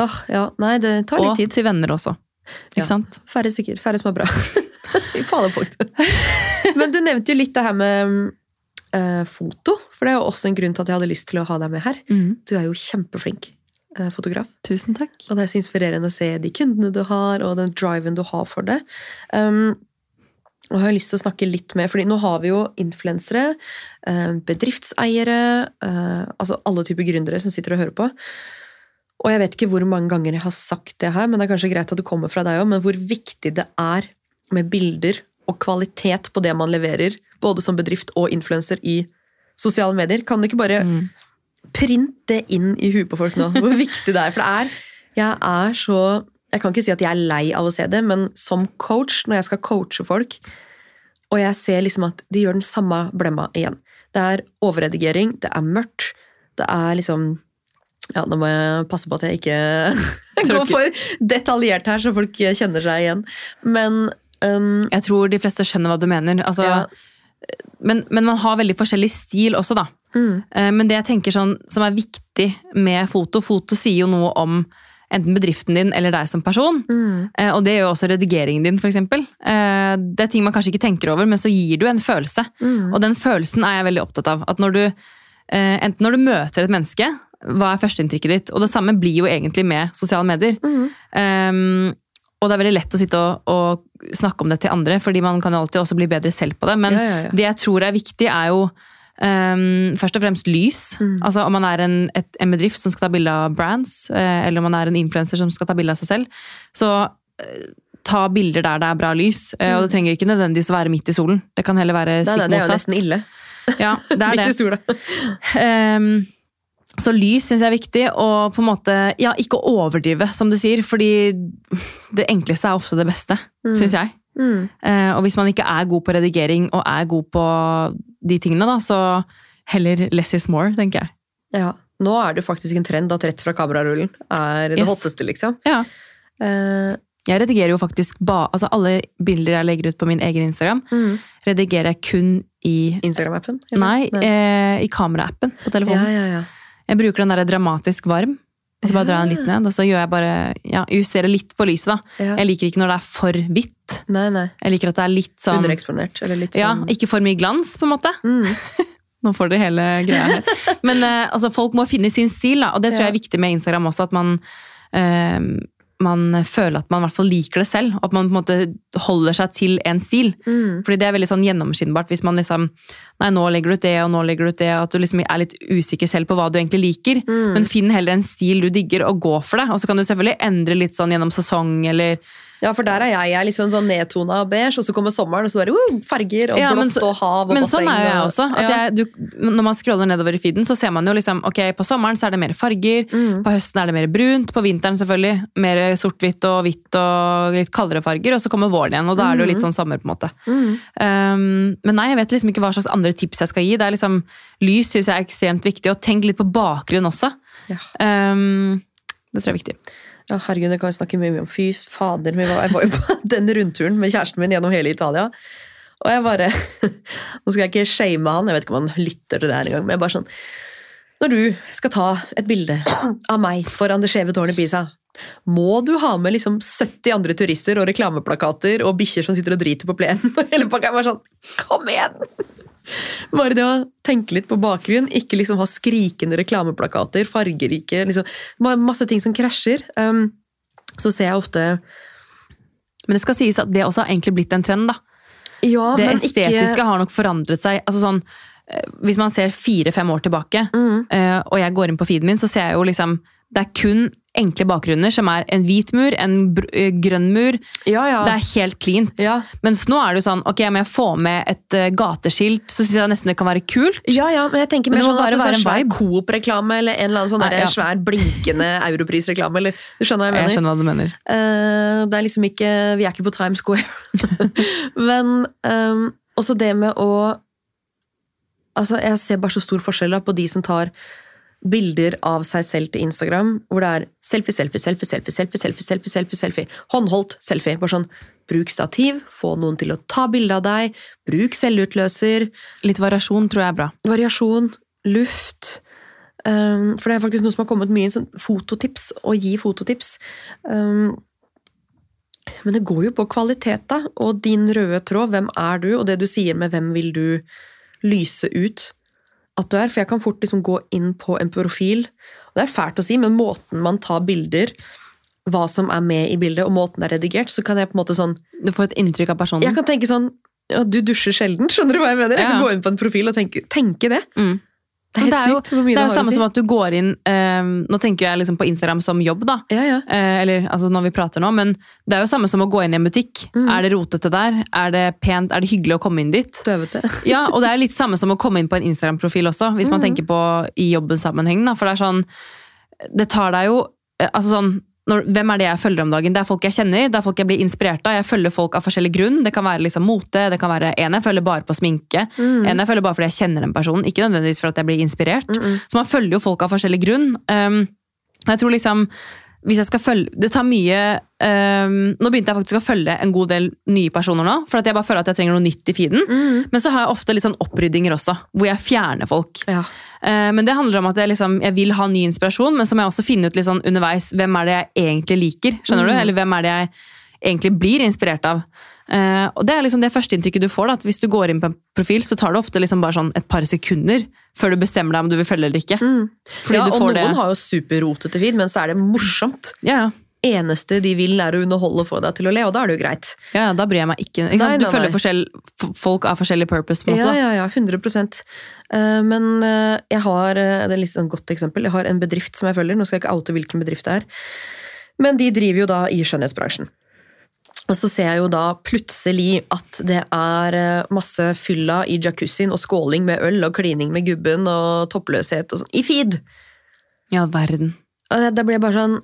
Åh, ja. Nei, det tar Og litt tid. til venner også. Ikke Ja. sant? Færre stykker. Færre som er bra. (laughs) I fanepunkt. (laughs) Men du nevnte jo litt det her med eh, foto. For det er jo også en grunn til at jeg hadde lyst til å ha deg med her. Du er jo kjempeflink eh, fotograf. Tusen takk. Og det er så inspirerende å se de kundene du har, og den driven du har for det. Um, og jeg har lyst til å snakke litt med, fordi nå har vi jo influensere, eh, bedriftseiere, altså alle typer gründere som sitter og hører på. Og jeg vet ikke hvor mange ganger jeg har sagt det her, men det er kanskje greit at det kommer fra deg òg, men hvor viktig det er med bilder og kvalitet på det man leverer, både som bedrift og influenser i sosiale medier. Kan du ikke bare Mm. printe det inn i huet på folk nå, hvor viktig det er. For det er Jeg er så Jeg kan ikke si at jeg er lei av å se det, men som coach, når jeg skal coache folk, og jeg ser liksom at de gjør den samme blemma igjen. Det er overredigering, det er mørkt, det er liksom ja, da må jeg passe på at jeg ikke (laughs) går for detaljert her, så folk kjenner seg igjen. Men um, Jeg tror de fleste skjønner hva du mener. Altså, Ja. men, men man har veldig forskjellig stil også, da. mm, Eh, Men det jeg tenker sånn, som er viktig med foto Foto sier jo noe om enten bedriften din eller deg som person. mm, Eh, Og det gjør også redigeringen din, f.eks. Det er ting man kanskje ikke tenker over, men så gir du en følelse. mm. Og den følelsen er jeg veldig opptatt av. At når du, eh, enten når du møter et menneske, hva er førsteinntrykket ditt? Og det samme blir jo egentlig med sosiale medier. Mm. Um, og det er veldig lett å sitte og, og snakke om det til andre, fordi man kan jo alltid også bli bedre selv på det. Men Ja, ja, ja. det jeg tror er viktig, er jo um, først og fremst lys. Mm. Altså Om man er en, et, en bedrift som skal ta bilde av brands, eh, eller om man er en influenser som skal ta bilde av seg selv, så eh, ta bilder der det er bra lys. Eh, og det trenger ikke nødvendigvis å være midt i solen. Det kan heller være stikk motsatt. det er jo nesten ille. Ja, det er (laughs) Midt i det. sola. Ehm, så lys syns jeg er viktig, og på en måte, ja, ikke overdrive, som du sier. Fordi det enkleste er ofte det beste, Mm. syns jeg. Mm. Eh, og hvis man ikke er god på redigering og er god på de tingene, da, så heller less is more, tenker jeg. Ja. Nå er det faktisk en trend at rett fra kamerarullen er det Yes. hotteste, liksom. Ja. Eh, Jeg redigerer jo faktisk ba, altså alle bilder jeg legger ut på min egen Instagram, redigerer jeg kun i Instagram-appen? Nei, Nei, Eh, i kameraappen på telefonen. Ja, ja, ja. Jeg bruker den der dramatisk varm. Og så bare drar jeg den litt ned, og så gjør jeg bare, ja, justerer litt på lyset. da. ja. Jeg liker ikke når det er for hvitt. Nei, nei. Jeg liker at det er litt sånn Undereksponert, eller litt Ja, sånn ikke for mye glans, på en måte. mm. (laughs) Nå får dere hele greia her. Men uh, altså, folk må finne sin stil, da. Og det tror jeg er viktig med Instagram også, at man eh, man føler at man i hvert fall liker det selv, at man på en måte holder seg til en stil. Mm. Fordi det er veldig sånn gjennomskinnbart hvis man liksom nei, nå legger du ut det, og nå legger du ut det, at du liksom er litt usikker selv på hva du egentlig liker. Men finn heller en stil du digger, og gå for det. Og så kan du selvfølgelig endre litt sånn gjennom sesong, eller Ja, for der er jeg. Jeg er litt sånn, sånn nedtona og beige, og så kommer sommeren, og så bare uh, farger og Ja, blått og hav og Men basseng. sånn er jo jeg også. Ja. jeg, du, når man scroller nedover i feeden, så ser man jo liksom ok, på sommeren så er det mer farger, Mm. på høsten er det mer brunt, på vinteren selvfølgelig mer sort-hvitt og hvitt og litt kaldere farger, og så kommer våren igjen, og da er det jo litt sånn sommer, på en måte. Mm. Um, men nei, jeg vet liksom ikke hva slags andre tips jeg skal gi. Det er liksom, Lys syns jeg er ekstremt viktig, og tenk litt på bakgrunn også. Ja. Um, det tror jeg er viktig. Ja, herregud, det kan vi snakke mye om. Fy fader, jeg var jo på (laughs) den rundturen med kjæresten min gjennom hele Italia. Og jeg bare (laughs) Nå skal jeg ikke shame han, jeg vet ikke om han lytter til det her engang, men jeg bare sånn Når du skal ta et bilde av meg foran det skjeve tårnet i Pisa, må du ha med liksom 70 andre turister og reklameplakater og bikkjer som sitter og driter på plenen? Og hele pakka er bare sånn Kom igjen! Bare det å tenke litt på bakgrunn, ikke liksom ha skrikende reklameplakater, fargerike liksom, Masse ting som krasjer. Um, så ser jeg ofte Men det skal sies at det også har egentlig blitt en trend, da. Ja, det men estetiske ikke har nok forandret seg. altså sånn, eh, Hvis man ser fire-fem år tilbake, Mm. eh, og jeg går inn på feeden min, så ser jeg jo liksom Det er kun enkle bakgrunner, som er en hvit mur, en eh, grønn mur. Ja, ja. Det er helt cleant. Ja. Mens nå er det jo sånn ok, må jeg få med et uh, gateskilt, så syns jeg nesten det kan være kult. ja, ja, men jeg tenker Men mer sånn at det er en svær. Coop-reklame eller en eller annen sånn Nei, der svær blinkende (laughs) europrisreklame. Eller, du skjønner hva jeg mener? Jeg skjønner hva du mener. Uh, det er liksom ikke Vi er ikke på Times Square. (laughs) Men um, også det med å Altså, jeg ser bare så stor forskjell da, på de som tar bilder av seg selv til Instagram, hvor det er selfie, selfie, selfie, selfie, selfie, selfie, selfie, selfie, selfie. Håndholdt selfie. Bare sånn, bruk stativ, få noen til å ta bilde av deg, bruk selvutløser, Litt variasjon tror jeg er bra. variasjon, luft. Um, for det er faktisk noe som har kommet mye sånn fototips, å gi fototips. Um, men det går jo på kvalitet, da, og din røde tråd. Hvem er du, og det du sier med hvem vil du lyse ut at du er. For jeg kan fort liksom gå inn på en profil, og det er fælt å si, men måten man tar bilder, hva som er med i bildet, og måten det er redigert, så kan jeg på en måte sånn Du får et inntrykk av personen. Jeg kan tenke sånn ja, Du dusjer sjelden, skjønner du hva jeg mener? Jeg kan gå inn på en profil og tenke, tenke det. Mm. Det er det er jo, sykt mye det er jo samme som at du går inn eh, Nå tenker jeg liksom på Instagram som jobb, da. Ja, ja. Eh, eller altså når vi prater nå, men det er jo samme som å gå inn i en butikk. Mm. Er det rotete der? Er det pent? Er det hyggelig å komme inn dit? Støvete. (laughs) Ja, og det er litt samme som å komme inn på en Instagram-profil også, hvis man Mm. tenker på i jobbens sammenheng. Da. For det er sånn Det tar deg jo eh, Altså sånn når, hvem er det jeg følger om dagen? Det er folk jeg kjenner, det er folk jeg blir inspirert av. Jeg følger folk av forskjellig grunn. Det kan være liksom mote, det kan være en jeg følger bare på sminke. Mm. En jeg følger bare fordi jeg kjenner den personen, ikke nødvendigvis for at jeg blir inspirert. Så man følger jo folk av forskjellig grunn. Um, jeg tror liksom hvis jeg skal følge, Det tar mye um, Nå begynte jeg faktisk å følge en god del nye personer nå, for at jeg bare føler at jeg trenger noe nytt i feeden. Mm. Men så har jeg ofte litt sånn oppryddinger også, hvor jeg fjerner folk. Ja. Uh, Men det handler om at jeg, liksom, jeg vil ha ny inspirasjon, men så må jeg også finne ut litt sånn underveis hvem er det jeg egentlig liker. skjønner du? Eller hvem er det jeg egentlig blir inspirert av. Uh, og Det er liksom det førsteinntrykket du får. da, at Hvis du går inn på en profil, så tar det ofte liksom bare sånn et par sekunder før du bestemmer deg om du vil følge eller ikke. Fordi ja, og noen det. har jo superrotete feed, men så er det morsomt. Ja, ja. Eneste de vil, er å underholde og få deg til å le, og da er det jo greit. Ja, ja, da bryr jeg meg ikke. ikke sant? Nei, du nei, følger nei. forskjell, folk av forskjellig purpose. på en Ja, måte. Ja, ja, ja, 100 Eh, Men eh, jeg har eh, det er litt sånn godt eksempel. Jeg har en bedrift som jeg følger. Nå skal jeg ikke oute hvilken bedrift det er. Men de driver jo da i skjønnhetsbransjen. Og så ser jeg jo da plutselig at det er masse fylla i jacuzzien og skåling med øl og klining med gubben og toppløshet og sånn. I feed! All verden. Da blir jeg bare sånn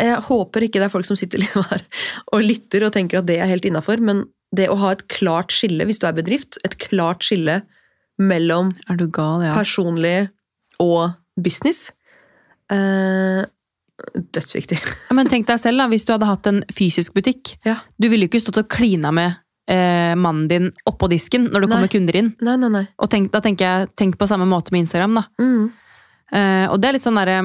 Jeg håper ikke det er folk som sitter litt her og lytter og tenker at det er helt innafor, men det å ha et klart skille, hvis du er bedrift, et klart skille mellom Er du gal, ja. personlig og business eh, Dødsviktig. Ja, Men tenk deg selv, da, hvis du hadde hatt en fysisk butikk. Ja. Du ville jo ikke stått og klina med eh, mannen din oppå disken når det Nei. kommer kunder inn. Nei, nei, nei. Og tenk, da tenker jeg tenk på samme måte med Instagram. da. Mm. Eh, og det er litt sånn derre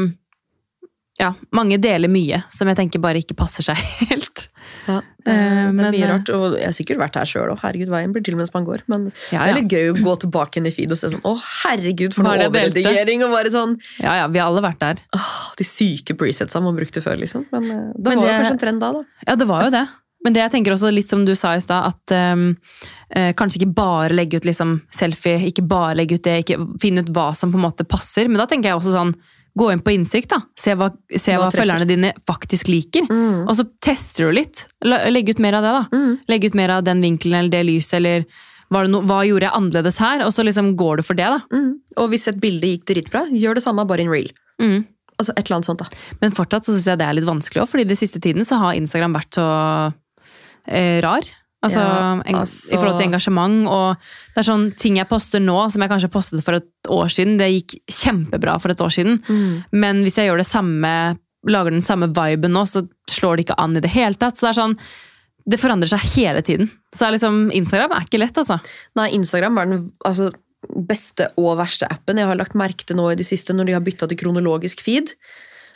Ja, mange deler mye som jeg tenker bare ikke passer seg (laughs) helt. Ja, det, Eh, det er mye eh, rart. Og jeg har sikkert vært her sjøl òg. Herregud, veien blir til mens man går. Men Ja, det er litt gøy å gå tilbake inn i feed og se sånn Å, herregud, for noe overredigering! Og bare sånn Ja, ja, vi har alle vært der. åh, De syke presetsa man brukte før, liksom. Men eh, det Men var jo det- kanskje en trend da, da. Ja, det var jo det. Men det jeg tenker også, litt som du sa i stad, at um, eh, kanskje ikke bare legge ut liksom selfie, ikke bare legge ut det, ikke finne ut hva som på en måte passer. Men da tenker jeg også sånn, gå inn på innsikt, da. Se hva, se Hva følgerne dine faktisk liker. Mm. Og så tester du litt. Legg ut mer av det, da. Mm. Legg ut mer av den vinkelen eller det lyset, eller no, hva gjorde jeg annerledes her? Og så liksom går du for det, da. Mm. Og hvis et bilde gikk dritbra, gjør det samme, bare in real. Mm. Altså et eller annet sånt, da. Men fortsatt så syns jeg det er litt vanskelig òg, fordi de siste tiden så har Instagram vært så eh, rar. Altså, Ja, altså- I forhold til engasjement. Og det er sånn ting jeg poster nå, som jeg kanskje postet for et år siden. Det gikk kjempebra for et år siden. Men hvis jeg gjør det samme, lager den samme viben nå, så slår det ikke an i det hele tatt. Så det er sånn det forandrer seg hele tiden. Så liksom, Instagram er ikke lett, altså. Nei, Instagram er den altså, beste og verste appen jeg har lagt merke til nå i det siste, når de har bytta til kronologisk feed.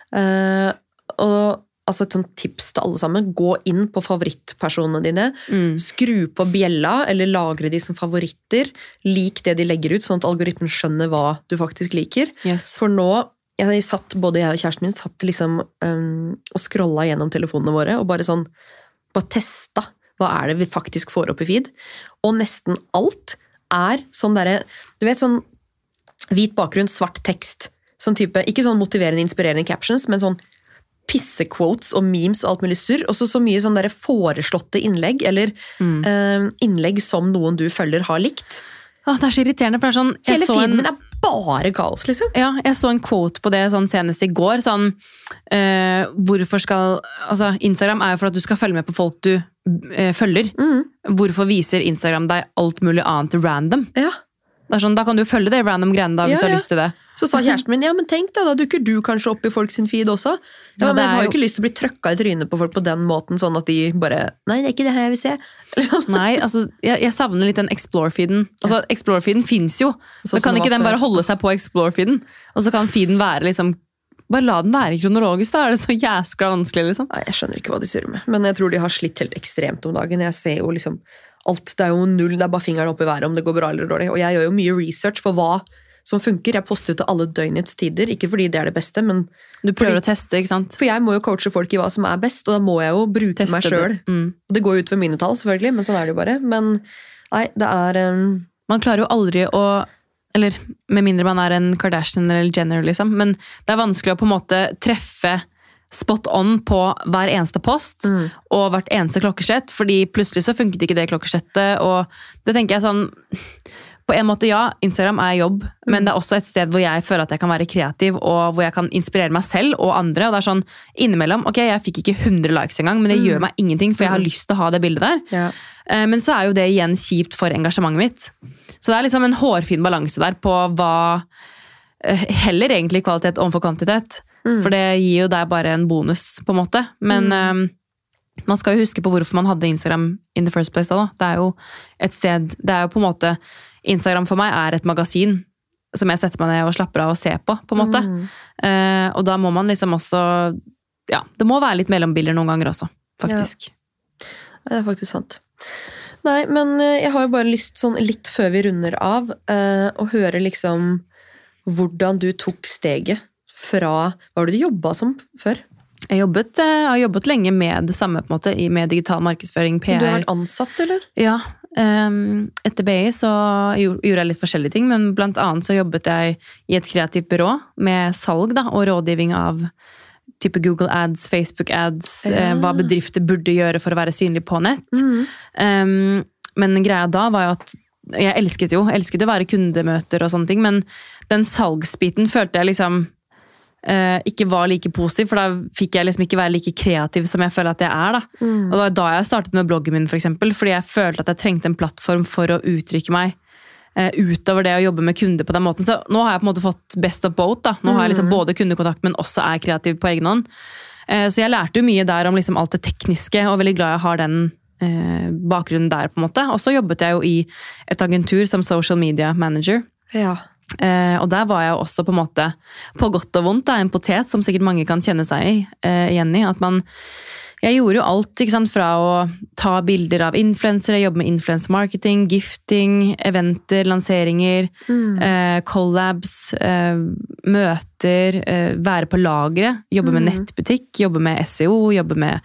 Uh, og altså et sånt tips til alle sammen, gå inn på favorittpersonene dine. Mm. Skru på bjella, eller lagre de som favoritter. Lik det de legger ut, sånn at algoritmen skjønner hva du faktisk liker. Yes. For nå jeg satt, Både jeg og kjæresten min satt liksom um, og scrolla gjennom telefonene våre og bare sånn bare testa hva er det vi faktisk får opp i feed. Og nesten alt er sånn derre Du vet sånn hvit bakgrunn, svart tekst. Sånn type, Ikke sånn motiverende, inspirerende captions, men sånn pissequotes og memes og alt mulig surr. Også så mye sånn derre foreslåtte innlegg, eller Mm. uh, innlegg som noen du følger, har likt. Åh, det er så irriterende, for det er sånn Hele så en- er bare kaos, liksom. Ja, jeg så en quote på det sånn senest i går. Sånn, uh, hvorfor skal Altså, Instagram er jo for at du skal følge med på folk du uh, følger. Mm. Hvorfor viser Instagram deg alt mulig annet random? Ja. Sånn, Da kan du følge det random greiene da, hvis Ja, du har lyst til det. Så sa kjæresten min ja, men tenk da, da dukker du kanskje opp i folk sin feed også. Ja, Ja, men Jeg har jo jo- ikke lyst til å bli trøkka i trynet på folk på den måten, sånn at de bare Nei, det er ikke det her jeg vil se. (laughs) Nei, altså, jeg, jeg savner litt den Explore-feeden. Altså, Explore-feeden fins jo. så Men kan ikke den bare holde seg på Explore-feeden? Og så kan feeden være liksom Bare la den være kronologisk, da. Er det så jæskla vanskelig, liksom? Nei, Jeg skjønner ikke hva de surrer med. Men jeg tror de har slitt helt ekstremt om dagen. Jeg ser jo liksom alt. Det er jo null, det er bare fingeren opp i været om det går bra eller dårlig. Og jeg gjør jo mye research på hva som funker. Jeg poster til alle døgnets tider. Ikke fordi det er det beste, men Du prøver å teste, ikke sant? for jeg må jo coache folk i hva som er best, og da må jeg jo bruke Teste meg sjøl. det. Mm. Det går jo ut for mine tall, selvfølgelig, men sånn er det jo bare. Men nei, det er um, Man klarer jo aldri å Eller med mindre man er en Kardashian eller Jenner, liksom. Men det er vanskelig å på en måte treffe spot on på hver eneste post Mm. og hvert eneste klokkeslett, fordi plutselig så funket ikke det klokkeslettet, og det tenker jeg sånn på en måte, ja, Instagram er jobb, men det er også et sted hvor jeg føler at jeg kan være kreativ, og hvor jeg kan inspirere meg selv og andre. og det er sånn, innimellom, ok, Jeg fikk ikke 100 likes engang, men det gjør meg ingenting, for jeg har lyst til å ha det bildet der. ja. Eh, Men så er jo det igjen kjipt for engasjementet mitt. Så det er liksom en hårfin balanse der på hva eh, Heller egentlig kvalitet overfor kvantitet. For det gir jo deg bare en bonus, på en måte. Men eh, man skal jo huske på hvorfor man hadde Instagram in the first place. Da, da. Det er jo et sted Det er jo på en måte Instagram for meg er et magasin som jeg setter meg ned og slapper av og ser på, på en måte. Eh, og da må man liksom også Ja, det må være litt mellombilder noen ganger også, faktisk. Ja. Det er faktisk sant. Nei, men eh, jeg har jo bare lyst, sånn litt før vi runder av, uh, å høre liksom hvordan du tok steget fra Hva var det du jobba som før? Jeg jobbet, jeg har jobbet lenge med det samme, på en måte, med digital markedsføring, PR. Du har vært ansatt, eller? Ja, ehm, etter BI så gjorde jeg litt forskjellige ting, men blant annet så jobbet jeg i et kreativt byrå med salg da, og rådgivning av type Google ads, Facebook ads, eh, Ja. hva bedrifter burde gjøre for å være synlig på nett. Ehm, men greia da var jo at jeg elsket jo, elsket å være kundemøter og sånne ting, men den salgsbiten følte jeg liksom eh, ikke var like positiv, for da fikk jeg liksom ikke være like kreativ som jeg føler at jeg er. da. Og det var da jeg startet med bloggen min, for eksempel, fordi jeg følte at jeg trengte en plattform for å uttrykke meg eh, utover det å jobbe med kunder på den måten. Så nå har jeg på en måte fått best of both. da. Nå har jeg liksom både kundekontakt, men også er kreativ på egen hånd. Eh, så jeg lærte jo mye der om liksom alt det tekniske, og er veldig glad jeg har den eh, bakgrunnen der. på en måte. Og så jobbet jeg jo i et agentur som social media manager. Ja. Eh, og der var jeg jo også på en måte, på godt og vondt, da, en potet som sikkert mange kan kjenne seg i, eh, igjen i. At man Jeg gjorde jo alt sant, fra å ta bilder av influensere, jobbe med influencer marketing, gifting, eventer, lanseringer, eh, collabs, eh, møter, eh, være på lageret, jobbe med nettbutikk, jobbe med SEO, jobbe med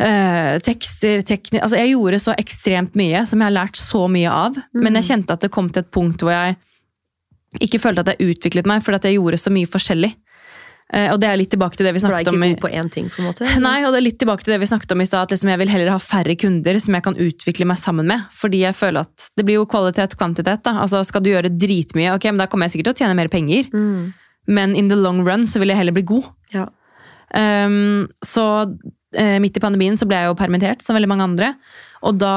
eh, tekster, tekni... Altså, jeg gjorde så ekstremt mye som jeg har lært så mye av. Men jeg kjente at det kom til et punkt hvor jeg ikke følte at jeg utviklet meg, fordi at jeg gjorde så mye forskjellig. Eh, og det er litt tilbake til det vi For du er snakket ikke om god på én ting, på en måte? Nei, og det er litt tilbake til det vi snakket om i stad, at liksom jeg vil heller ha færre kunder som jeg kan utvikle meg sammen med. Fordi jeg føler at det blir jo kvalitet, kvantitet. da. Altså Skal du gjøre dritmye, ok, men da kommer jeg sikkert til å tjene mer penger. Mm. Men in the long run så vil jeg heller bli god. Ja. Um, så uh, midt i pandemien så ble jeg jo permittert, som veldig mange andre. Og da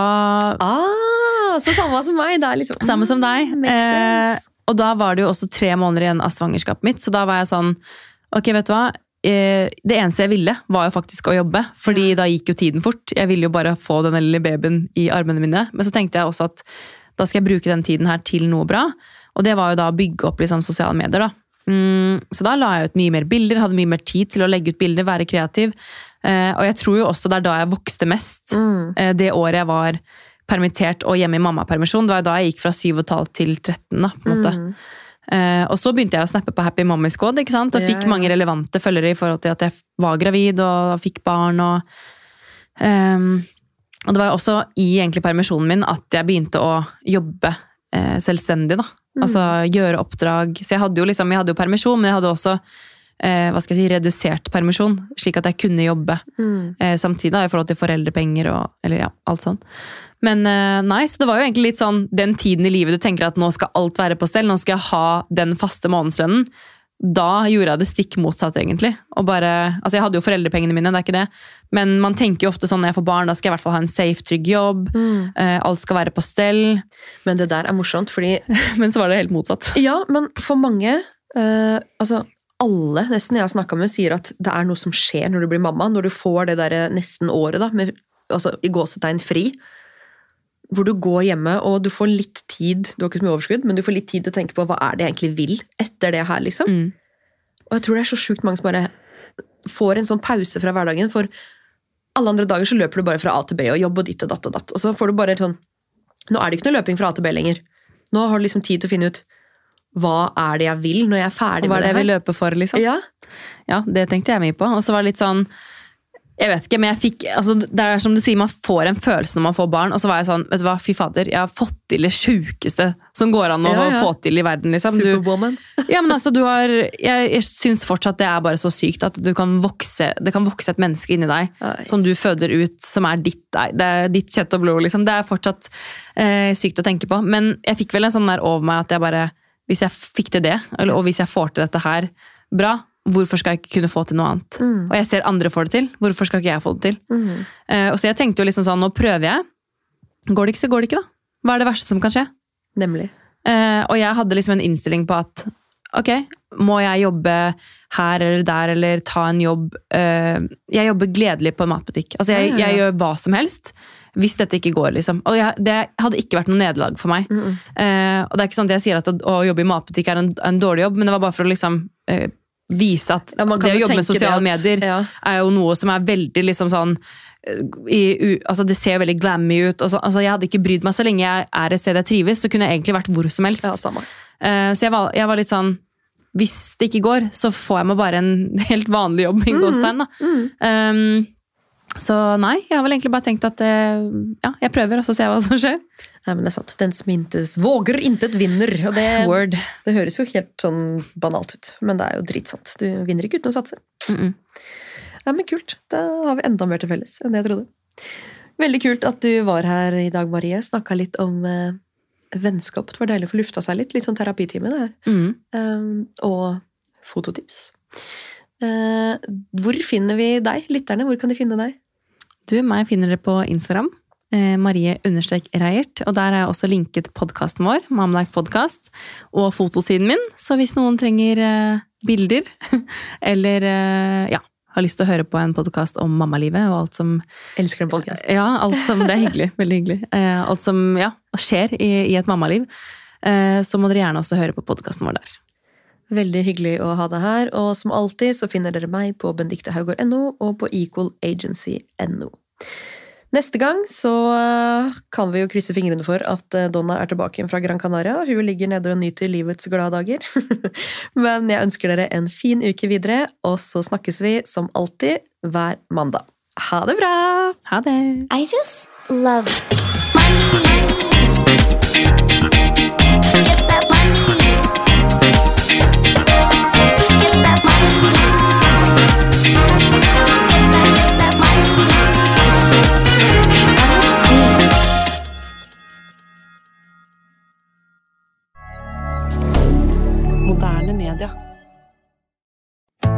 Ah, så samme som meg. Det er liksom Samme som deg. Mm, makes Eh, sense. Og da var det jo også tre måneder igjen av svangerskapet mitt, så da var jeg sånn Ok, vet du hva? Eh, det eneste jeg ville, var jo faktisk å jobbe, fordi da gikk jo tiden fort. Jeg ville jo bare få den lille babyen i armene mine. Men så tenkte jeg også at da skal jeg bruke den tiden her til noe bra. Og det var jo da å bygge opp liksom, sosiale medier, da. Mm, så da la jeg ut mye mer bilder, hadde mye mer tid til å legge ut bilder, være kreativ. Eh, og jeg tror jo også det er da jeg vokste mest. Mm. Eh, det året jeg var permittert og hjemme i mammapermisjon. Det var da jeg gikk fra 7,5 til 13. da, på en måte. Mm. Uh, og så begynte jeg å snappe på Happy Mommy Squad, ikke sant? og Ja, fikk mange relevante følgere i forhold til at jeg var gravid og fikk barn. Og, um, og det var også i egentlig permisjonen min at jeg begynte å jobbe uh, selvstendig. da. Altså gjøre oppdrag. Så jeg hadde jo liksom, jeg hadde jo permisjon, men jeg hadde også uh, hva skal jeg si, redusert permisjon, slik at jeg kunne jobbe Mm. samtidig da, i forhold til foreldrepenger og eller ja, alt sånn. Men eh, nei, så det var jo egentlig litt sånn den tiden i livet du tenker at nå skal alt være på stell, nå skal jeg ha den faste månedslønnen. Da gjorde jeg det stikk motsatt, egentlig. Og bare, altså Jeg hadde jo foreldrepengene mine, det er ikke det. Men man tenker jo ofte sånn når jeg får barn, da skal jeg i hvert fall ha en safe, trygg jobb. Mm. Eh, alt skal være på stell. Men det der er morsomt, fordi (laughs) Men så var det helt motsatt. Ja, men for mange uh, Altså, alle nesten jeg har snakka med, sier at det er noe som skjer når du blir mamma. Når du får det derre nesten året, da, med altså, i gåsetegn fri. Hvor du går hjemme, og du får litt tid Du har ikke så mye overskudd, men du får litt tid til å tenke på hva er det jeg egentlig vil etter det her, liksom. Mm. Og jeg tror det er så sjukt mange som bare får en sånn pause fra hverdagen. For alle andre dager så løper du bare fra A til B og jobb og ditt og datt og datt. Og så får du bare sånn Nå er det ikke noe løping fra A til B lenger. Nå har du liksom tid til å finne ut hva er det jeg vil når jeg er ferdig med det. Hva er det jeg vil løpe for, liksom? Ja. Ja, det tenkte jeg mye på. Og så var det litt sånn Jeg vet ikke, men jeg fikk altså, Det er som du sier, man får en følelse når man får barn. Og så var jeg sånn, vet du hva, fy fader, jeg har fått til det sjukeste som går an å Ja, ja. få til i verden, liksom. Du, (laughs) ja, men altså, du har Jeg, jeg syns fortsatt det er bare så sykt at du kan vokse Det kan vokse et menneske inni deg Ja, som du føder ut, som er ditt, er ditt kjøtt og blod, liksom. Det er fortsatt eh, sykt å tenke på. Men jeg fikk vel en sånn der over meg at jeg bare Hvis jeg fikk til det, eller, og hvis jeg får til dette her bra, hvorfor skal jeg ikke kunne få til noe annet? Mm. Og jeg ser andre får det til, hvorfor skal ikke jeg få det til? Mm. Uh, og så jeg tenkte jo liksom sånn, nå prøver jeg. Går det ikke, så går det ikke, da. Hva er det verste som kan skje? Nemlig. Uh, og jeg hadde liksom en innstilling på at ok, må jeg jobbe her eller der, eller ta en jobb uh, Jeg jobber gledelig på en matbutikk. Altså, jeg, jeg gjør hva som helst hvis dette ikke går, liksom. Og jeg, det hadde ikke vært noe nederlag for meg. Mm. Uh, og det er ikke sånn at jeg sier at å, å jobbe i matbutikk er en, en dårlig jobb, men det var bare for å liksom vise at Ja, det å jobbe med sosiale at- medier ja. er jo noe som er veldig liksom sånn eh, i, u, altså Det ser veldig glammy ut. Og så, altså jeg hadde ikke brydd meg så lenge jeg er et sted jeg trives, så kunne jeg egentlig vært hvor som helst. Ja. Eh, så jeg var, jeg var litt sånn Hvis det ikke går, så får jeg meg bare en (laughs) helt vanlig jobb. i gåstegn, da. Um, så nei, jeg har vel egentlig bare tenkt at eh, ja, jeg prøver, og så ser jeg hva som skjer. Nei, men det er sant. Den som intet våger, intet vinner. Og det, (laughs) Word. det høres jo helt sånn banalt ut, men det er jo dritsant. Du vinner ikke uten å satse. Mm -mm. Ja, men kult. Da har vi enda mer til felles enn det jeg trodde. Veldig kult at du var her i dag, Marie. Snakka litt om eh, vennskap. Det var deilig å få lufta seg litt. Litt sånn terapitime, det her. Mm. Um, og fototips. Eh, hvor finner vi deg, lytterne? Hvor kan de finne deg? Du, meg finner dere på Instagram. Eh, Marie Reiert. Og der har jeg også linket podkasten vår, Mamlife Podcast, og fotosiden min. Så hvis noen trenger eh, bilder, (laughs) eller eh, ja, har lyst til å høre på en podkast om mammalivet og alt som Elsker en podkast. Ja, alt som, det er hyggelig. (laughs) Veldig hyggelig. Alt som ja, skjer i, i et mammaliv. Så må dere gjerne også høre på podkasten vår der. Veldig hyggelig å ha deg her, og som alltid så finner dere meg på benediktehaugård.no og på equalagency.no. Neste gang så eh, kan vi jo krysse fingrene for at eh, Donna er tilbake igjen fra Gran Canaria. Hun ligger nede og nyter livets glade dager. (laughs) Men jeg ønsker dere en fin uke videre, og så snakkes vi som alltid hver mandag. Ha det bra! Ha det! I just love money.